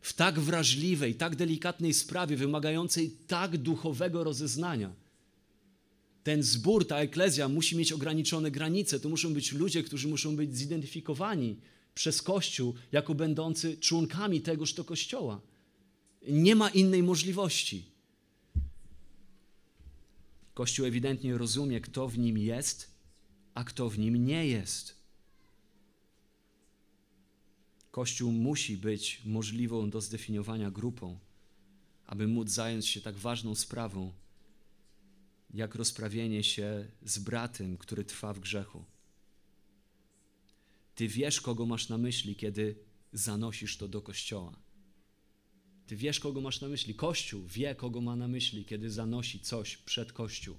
W tak wrażliwej, tak delikatnej sprawie, wymagającej tak duchowego rozeznania. Ten zbór, ta eklezja musi mieć ograniczone granice. To muszą być ludzie, którzy muszą być zidentyfikowani przez Kościół jako będący członkami tegoż to Kościoła. Nie ma innej możliwości. Kościół ewidentnie rozumie, kto w nim jest, a kto w nim nie jest. Kościół musi być możliwą do zdefiniowania grupą, aby móc zająć się tak ważną sprawą, jak rozprawienie się z bratem, który trwa w grzechu. Ty wiesz, kogo masz na myśli, kiedy zanosisz to do kościoła. Ty wiesz, kogo masz na myśli. Kościół wie, kogo ma na myśli, kiedy zanosi coś przed Kościół.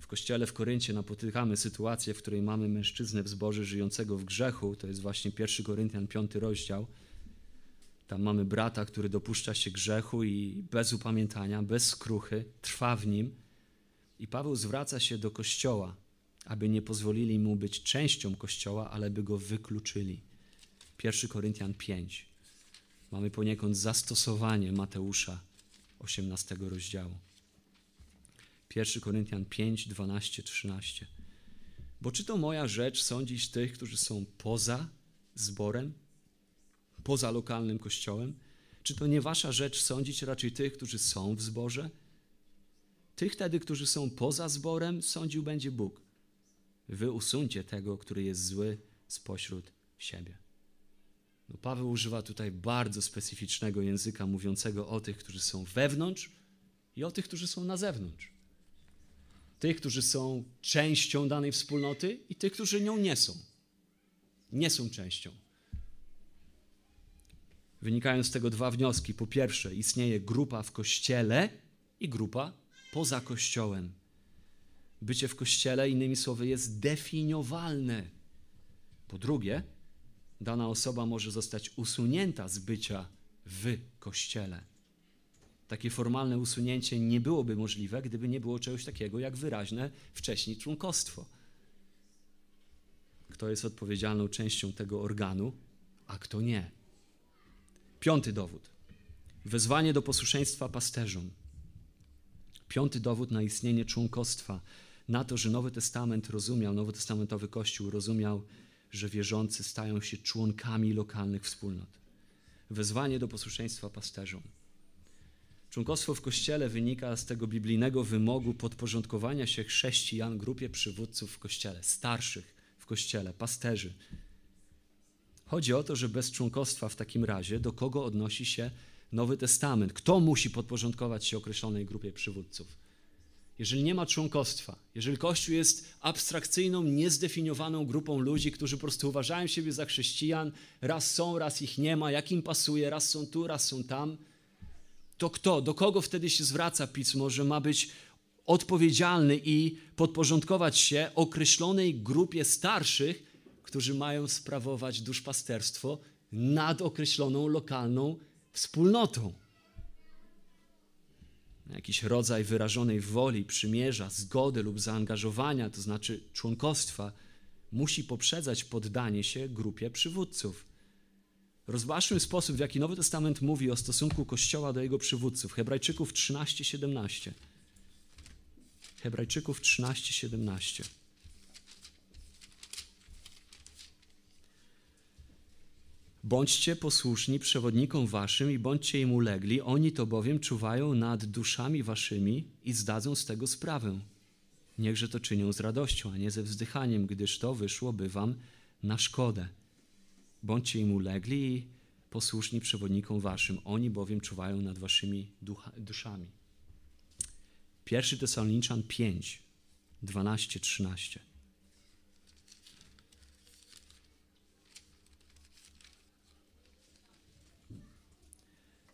W kościele w Koryncie napotykamy sytuację, w której mamy mężczyznę w zborze żyjącego w grzechu. To jest właśnie 1 Koryntian 5 rozdział. Tam mamy brata, który dopuszcza się grzechu i bez upamiętania, bez skruchy, trwa w nim. I Paweł zwraca się do kościoła, aby nie pozwolili mu być częścią kościoła, ale by go wykluczyli. 1 Koryntian 5. Mamy poniekąd zastosowanie Mateusza 18 rozdziału. 1 Koryntian 5, 12, 13. Bo czy to moja rzecz sądzić tych, którzy są poza zborem, poza lokalnym kościołem? Czy to nie wasza rzecz sądzić raczej tych, którzy są w zborze? Tych wtedy, którzy są poza zborem, sądził będzie Bóg. Wy usuńcie tego, który jest zły spośród siebie. No Paweł używa tutaj bardzo specyficznego języka mówiącego o tych, którzy są wewnątrz i o tych, którzy są na zewnątrz. Tych, którzy są częścią danej wspólnoty i tych, którzy nią nie są. Nie są częścią. Wynikają z tego dwa wnioski. Po pierwsze, istnieje grupa w kościele i grupa poza kościołem. Bycie w kościele, innymi słowy, jest definiowalne. Po drugie, dana osoba może zostać usunięta z bycia w kościele. Takie formalne usunięcie nie byłoby możliwe, gdyby nie było czegoś takiego jak wyraźne wcześniej członkostwo. Kto jest odpowiedzialną częścią tego organu, a kto nie. Piąty dowód. Wezwanie do posłuszeństwa pasterzom. Piąty dowód na istnienie członkostwa, na to, że Nowy Testament rozumiał, nowotestamentowy Kościół rozumiał, że wierzący stają się członkami lokalnych wspólnot. Wezwanie do posłuszeństwa pasterzom. Członkostwo w Kościele wynika z tego biblijnego wymogu podporządkowania się chrześcijan grupie przywódców w Kościele, starszych w Kościele, pasterzy. Chodzi o to, że bez członkostwa w takim razie do kogo odnosi się Nowy Testament? Kto musi podporządkować się określonej grupie przywódców? jeżeli nie ma członkostwa, jeżeli Kościół jest abstrakcyjną, niezdefiniowaną grupą ludzi, którzy po prostu uważają siebie za chrześcijan, raz są, raz ich nie ma, jak im pasuje, raz są tu, raz są tam, to kto, do kogo wtedy się zwraca pismo, że ma być odpowiedzialny i podporządkować się określonej grupie starszych, którzy mają sprawować duszpasterstwo nad określoną lokalną wspólnotą? jakiś rodzaj wyrażonej woli, przymierza, zgody lub zaangażowania, to znaczy członkostwa, musi poprzedzać poddanie się grupie przywódców. Rozważmy sposób, w jaki Nowy Testament mówi o stosunku Kościoła do jego przywódców. Hebrajczyków 13:17. Hebrajczyków 13:17. Bądźcie posłuszni przewodnikom waszym i bądźcie im ulegli, oni to bowiem czuwają nad duszami waszymi i zdadzą z tego sprawę. Niechże to czynią z radością, a nie ze wzdychaniem, gdyż to wyszłoby wam na szkodę. Bądźcie im ulegli i posłuszni przewodnikom waszym, oni bowiem czuwają nad waszymi ducha, duszami. 1 Tesaloniczan 5, 12, 13.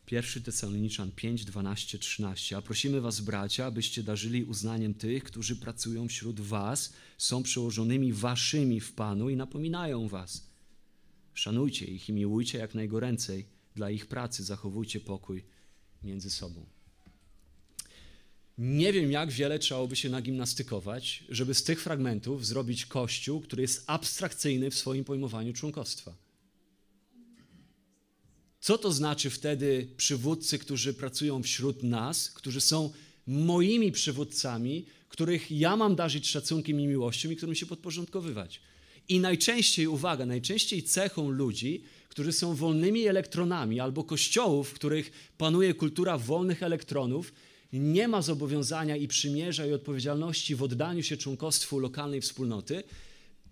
Pierwszy Tesaloniczan 5, 12, 13. A prosimy was, bracia, abyście darzyli uznaniem tych, którzy pracują wśród was, są przełożonymi waszymi w Panu i napominają was Szanujcie ich i miłujcie jak najgoręcej. Dla ich pracy zachowujcie pokój między sobą. Nie wiem, jak wiele trzeba się nagimnastykować, żeby z tych fragmentów zrobić kościół, który jest abstrakcyjny w swoim pojmowaniu członkostwa. Co to znaczy wtedy przywódcy, którzy pracują wśród nas, którzy są moimi przywódcami, których ja mam darzyć szacunkiem i miłością i którym się podporządkowywać? I najczęściej, uwaga, najczęściej cechą ludzi, którzy są wolnymi elektronami albo kościołów, w których panuje kultura wolnych elektronów, nie ma zobowiązania i przymierza i odpowiedzialności w oddaniu się członkostwu lokalnej wspólnoty.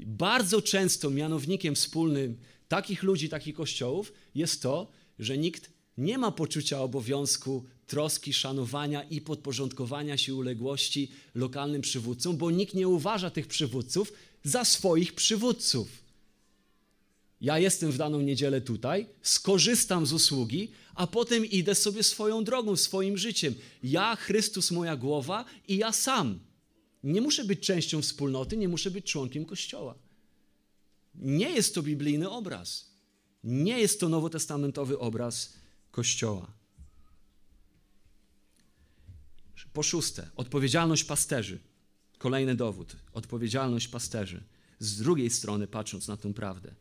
Bardzo często mianownikiem wspólnym takich ludzi, takich kościołów jest to, że nikt nie ma poczucia obowiązku, troski, szanowania i podporządkowania się uległości lokalnym przywódcom, bo nikt nie uważa tych przywódców za swoich przywódców. Ja jestem w daną niedzielę tutaj, skorzystam z usługi, a potem idę sobie swoją drogą, swoim życiem. Ja, Chrystus, moja głowa i ja sam. Nie muszę być częścią wspólnoty, nie muszę być członkiem Kościoła. Nie jest to biblijny obraz. Nie jest to nowotestamentowy obraz Kościoła. Po szóste, odpowiedzialność pasterzy. Kolejny dowód. Odpowiedzialność pasterzy. Z drugiej strony, patrząc na tę prawdę,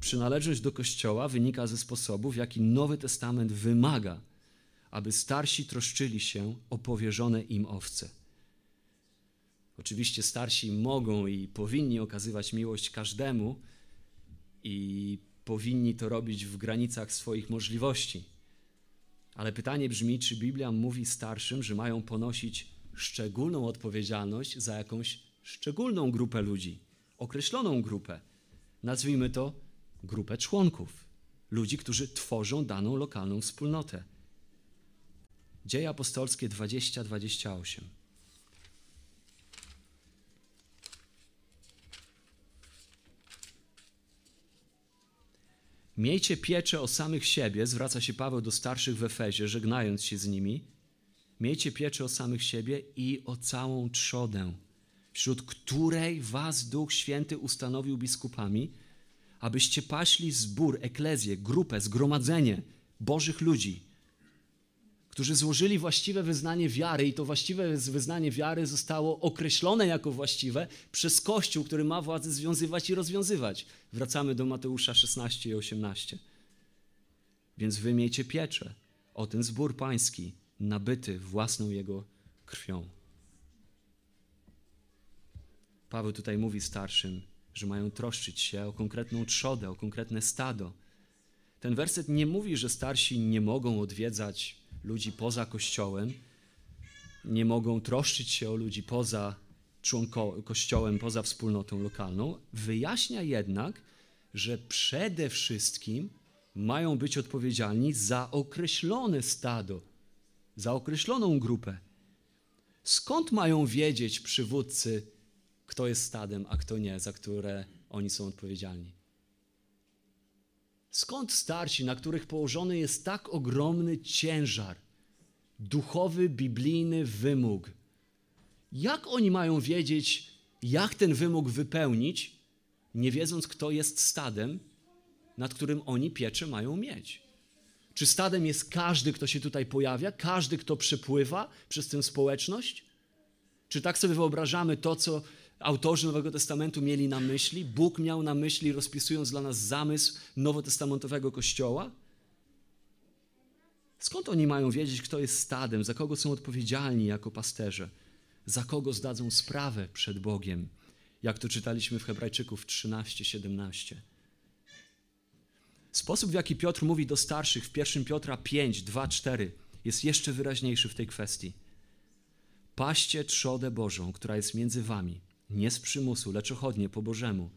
przynależność do Kościoła wynika ze sposobu, w jaki Nowy Testament wymaga, aby starsi troszczyli się o powierzone im owce. Oczywiście starsi mogą i powinni okazywać miłość każdemu i powinni to robić w granicach swoich możliwości. Ale pytanie brzmi, czy Biblia mówi starszym, że mają ponosić szczególną odpowiedzialność za jakąś szczególną grupę ludzi, określoną grupę. Nazwijmy to grupę członków, ludzi, którzy tworzą daną lokalną wspólnotę. Dzieje apostolskie 20-28. Miejcie pieczę o samych siebie, zwraca się Paweł do starszych w Efezie, żegnając się z nimi. Miejcie pieczę o samych siebie i o całą trzodę, wśród której was Duch Święty ustanowił biskupami, abyście paśli zbór, eklezję, grupę, zgromadzenie Bożych ludzi, którzy złożyli właściwe wyznanie wiary, i to właściwe wyznanie wiary zostało określone jako właściwe przez Kościół, który ma władzę związywać i rozwiązywać. Wracamy do Mateusza 16 i 18. Więc wy miejcie pieczę o ten zbór pański, nabyty własną jego krwią. Paweł tutaj mówi starszym, że mają troszczyć się o konkretną trzodę, o konkretne stado. Ten werset nie mówi, że starsi nie mogą odwiedzać ludzi poza kościołem, nie mogą troszczyć się o ludzi poza członko, kościołem, poza wspólnotą lokalną. Wyjaśnia jednak, że przede wszystkim mają być odpowiedzialni za określone stado, za określoną grupę. Skąd mają wiedzieć przywódcy, kto jest stadem, a kto nie, za które oni są odpowiedzialni? Skąd starsi, na których położony jest tak ogromny ciężar, duchowy, biblijny wymóg? Jak oni mają wiedzieć, jak ten wymóg wypełnić, nie wiedząc, kto jest stadem, nad którym oni pieczę mają mieć? Czy stadem jest każdy, kto się tutaj pojawia, każdy, kto przepływa przez tę społeczność? Czy tak sobie wyobrażamy to, co autorzy Nowego Testamentu mieli na myśli, Bóg miał na myśli, rozpisując dla nas zamysł nowotestamentowego Kościoła? Skąd oni mają wiedzieć, kto jest stadem, za kogo są odpowiedzialni jako pasterze, za kogo zdadzą sprawę przed Bogiem, jak to czytaliśmy w Hebrajczyków 13-17? Sposób, w jaki Piotr mówi do starszych w 1 Piotra 5, 2, 4 jest jeszcze wyraźniejszy w tej kwestii. Paście trzodę Bożą, która jest między wami, nie z przymusu, lecz ochotnie, po Bożemu,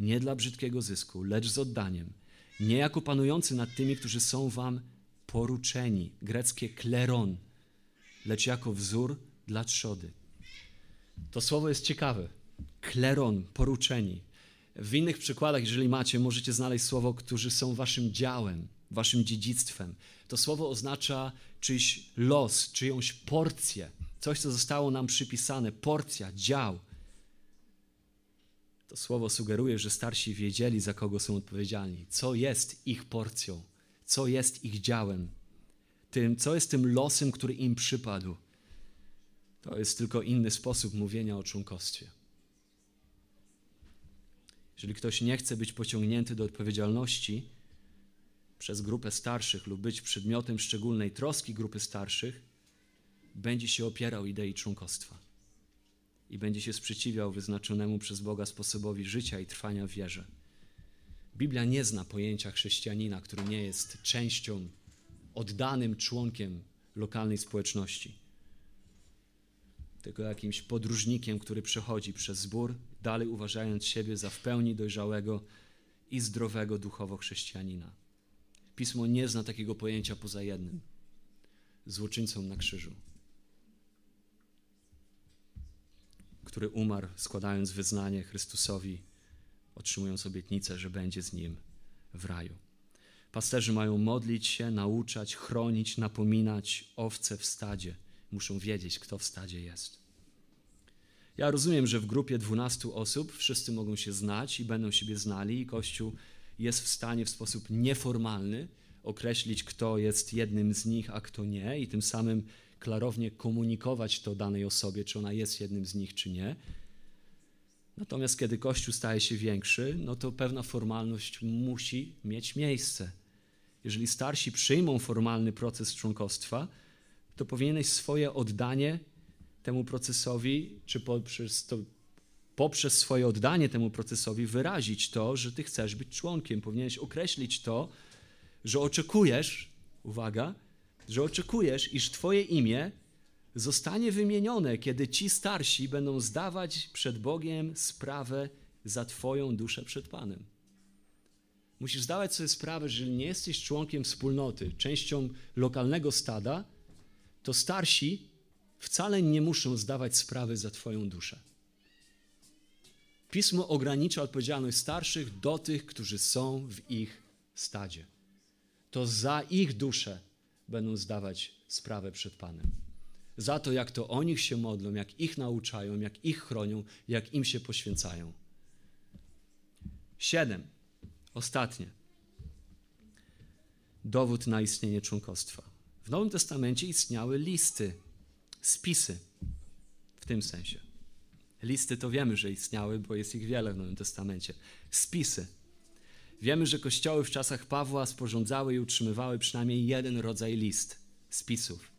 nie dla brzydkiego zysku, lecz z oddaniem, nie jako panujący nad tymi, którzy są wam poruczeni, greckie kleron, lecz jako wzór dla trzody. To słowo jest ciekawe. Kleron, poruczeni. W innych przykładach, jeżeli macie, możecie znaleźć słowo, którzy są waszym działem, waszym dziedzictwem. To słowo oznacza czyjś los, czyjąś porcję, coś, co zostało nam przypisane, porcja, dział. To słowo sugeruje, że starsi wiedzieli, za kogo są odpowiedzialni, co jest ich porcją, co jest ich działem, tym, co jest tym losem, który im przypadł. To jest tylko inny sposób mówienia o członkostwie. Jeżeli ktoś nie chce być pociągnięty do odpowiedzialności przez grupę starszych lub być przedmiotem szczególnej troski grupy starszych, będzie się opierał idei członkostwa i będzie się sprzeciwiał wyznaczonemu przez Boga sposobowi życia i trwania w wierze. Biblia nie zna pojęcia chrześcijanina, który nie jest częścią, oddanym członkiem lokalnej społeczności, tylko jakimś podróżnikiem, który przechodzi przez zbór, dalej uważając siebie za w pełni dojrzałego i zdrowego duchowo chrześcijanina. Pismo nie zna takiego pojęcia poza jednym złoczyńcą na krzyżu. który umarł, składając wyznanie Chrystusowi, otrzymując obietnicę, że będzie z nim w raju. Pasterzy mają modlić się, nauczać, chronić, napominać owce w stadzie. Muszą wiedzieć, kto w stadzie jest. Ja rozumiem, że w grupie 12 osób wszyscy mogą się znać i będą siebie znali, i Kościół jest w stanie w sposób nieformalny określić, kto jest jednym z nich, a kto nie, i tym samym klarownie komunikować to danej osobie, czy ona jest jednym z nich, czy nie. Natomiast kiedy Kościół staje się większy, no to pewna formalność musi mieć miejsce. Jeżeli starsi przyjmą formalny proces członkostwa, to powinieneś swoje oddanie temu procesowi, czy poprzez, to, poprzez swoje oddanie temu procesowi wyrazić to, że ty chcesz być członkiem. Powinieneś określić to, że oczekujesz, uwaga, że oczekujesz, iż Twoje imię zostanie wymienione, kiedy ci starsi będą zdawać przed Bogiem sprawę za Twoją duszę przed Panem. Musisz zdawać sobie sprawę, że nie jesteś członkiem wspólnoty, częścią lokalnego stada, to starsi wcale nie muszą zdawać sprawy za Twoją duszę. Pismo ogranicza odpowiedzialność starszych do tych, którzy są w ich stadzie. To za ich duszę będą zdawać sprawę przed Panem. Za to, jak to o nich się modlą, jak ich nauczają, jak ich chronią, jak im się poświęcają. Siedem. Ostatnie. Dowód na istnienie członkostwa. W Nowym Testamencie istniały listy, spisy w tym sensie. Listy to wiemy, że istniały, bo jest ich wiele w Nowym Testamencie. Spisy Wiemy, że kościoły w czasach Pawła sporządzały i utrzymywały przynajmniej jeden rodzaj list spisów.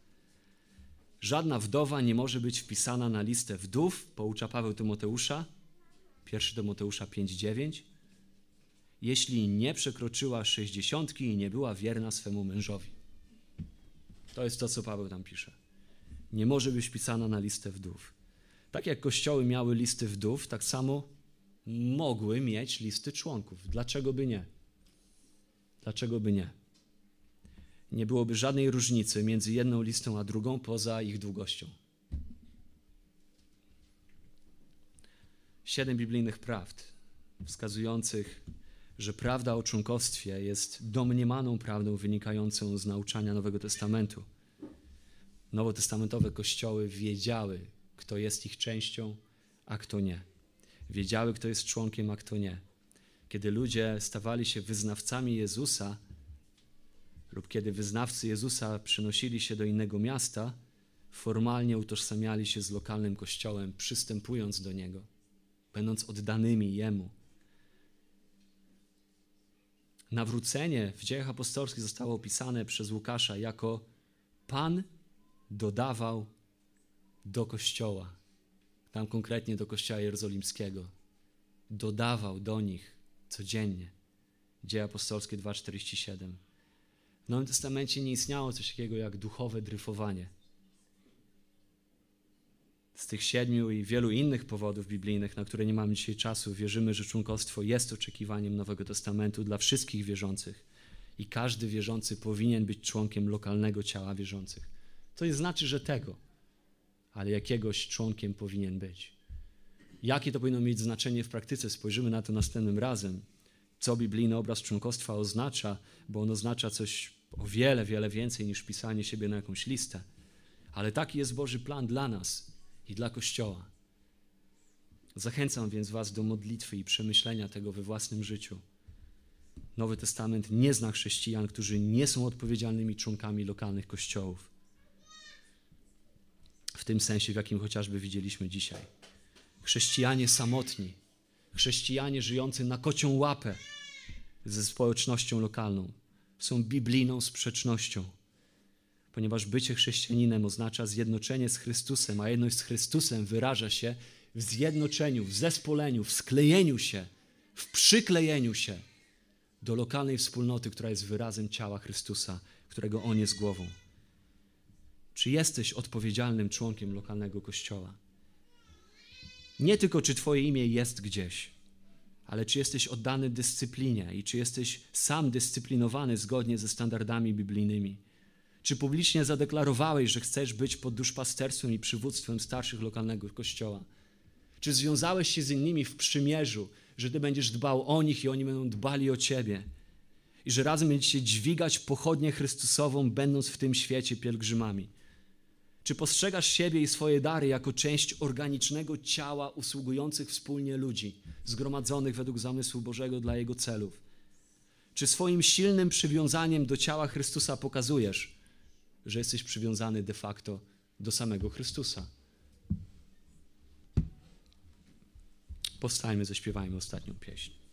Żadna wdowa nie może być wpisana na listę wdów, poucza Paweł Tymoteusza, 1 Tymoteusza 5:9, jeśli nie przekroczyła sześćdziesiątki i nie była wierna swemu mężowi. To jest to, co Paweł tam pisze. Nie może być wpisana na listę wdów. Tak jak kościoły miały listy wdów, tak samo mogły mieć listy członków. Dlaczego by nie? Dlaczego by nie? Nie byłoby żadnej różnicy między jedną listą a drugą poza ich długością. Siedem biblijnych prawd wskazujących, że prawda o członkostwie jest domniemaną prawdą wynikającą z nauczania Nowego Testamentu. Nowotestamentowe kościoły wiedziały, kto jest ich częścią, a kto nie wiedziały, kto jest członkiem, a kto nie. Kiedy ludzie stawali się wyznawcami Jezusa, lub kiedy wyznawcy Jezusa przenosili się do innego miasta, formalnie utożsamiali się z lokalnym kościołem, przystępując do niego, będąc oddanymi Jemu. Nawrócenie w dziejach apostolskich zostało opisane przez Łukasza jako Pan dodawał do kościoła tam konkretnie do Kościoła Jerozolimskiego, dodawał do nich codziennie. Dzieje apostolskie 2,47. W Nowym Testamencie nie istniało coś takiego jak duchowe dryfowanie. Z tych siedmiu i wielu innych powodów biblijnych, na które nie mamy dzisiaj czasu, wierzymy, że członkostwo jest oczekiwaniem Nowego Testamentu dla wszystkich wierzących i każdy wierzący powinien być członkiem lokalnego ciała wierzących. To nie znaczy, że tego ale jakiegoś członkiem powinien być. Jakie to powinno mieć znaczenie w praktyce, spojrzymy na to następnym razem. co biblijny obraz członkostwa oznacza, bo on oznacza coś o wiele, wiele więcej niż pisanie siebie na jakąś listę. Ale taki jest Boży plan dla nas i dla Kościoła. Zachęcam więc Was do modlitwy i przemyślenia tego we własnym życiu. Nowy Testament nie zna chrześcijan, którzy nie są odpowiedzialnymi członkami lokalnych kościołów. W tym sensie, w jakim chociażby widzieliśmy dzisiaj. Chrześcijanie samotni, chrześcijanie żyjący na kocią łapę ze społecznością lokalną są biblijną sprzecznością, ponieważ bycie chrześcijaninem oznacza zjednoczenie z Chrystusem, a jedność z Chrystusem wyraża się w zjednoczeniu, w zespoleniu, w sklejeniu się, w przyklejeniu się do lokalnej wspólnoty, która jest wyrazem ciała Chrystusa, którego On jest głową. Czy jesteś odpowiedzialnym członkiem lokalnego kościoła? Nie tylko, czy Twoje imię jest gdzieś, ale czy jesteś oddany dyscyplinie i czy jesteś sam dyscyplinowany zgodnie ze standardami biblijnymi. Czy publicznie zadeklarowałeś, że chcesz być pod duszpasterstwem i przywództwem starszych lokalnego kościoła? Czy związałeś się z innymi w przymierzu, że Ty będziesz dbał o nich i oni będą dbali o Ciebie? I że razem będziecie dźwigać pochodnię Chrystusową, będąc w tym świecie pielgrzymami? Czy postrzegasz siebie i swoje dary jako część organicznego ciała usługujących wspólnie ludzi, zgromadzonych według zamysłu Bożego dla Jego celów? Czy swoim silnym przywiązaniem do ciała Chrystusa pokazujesz, że jesteś przywiązany de facto do samego Chrystusa? Powstajmy, zaśpiewajmy ostatnią pieśń.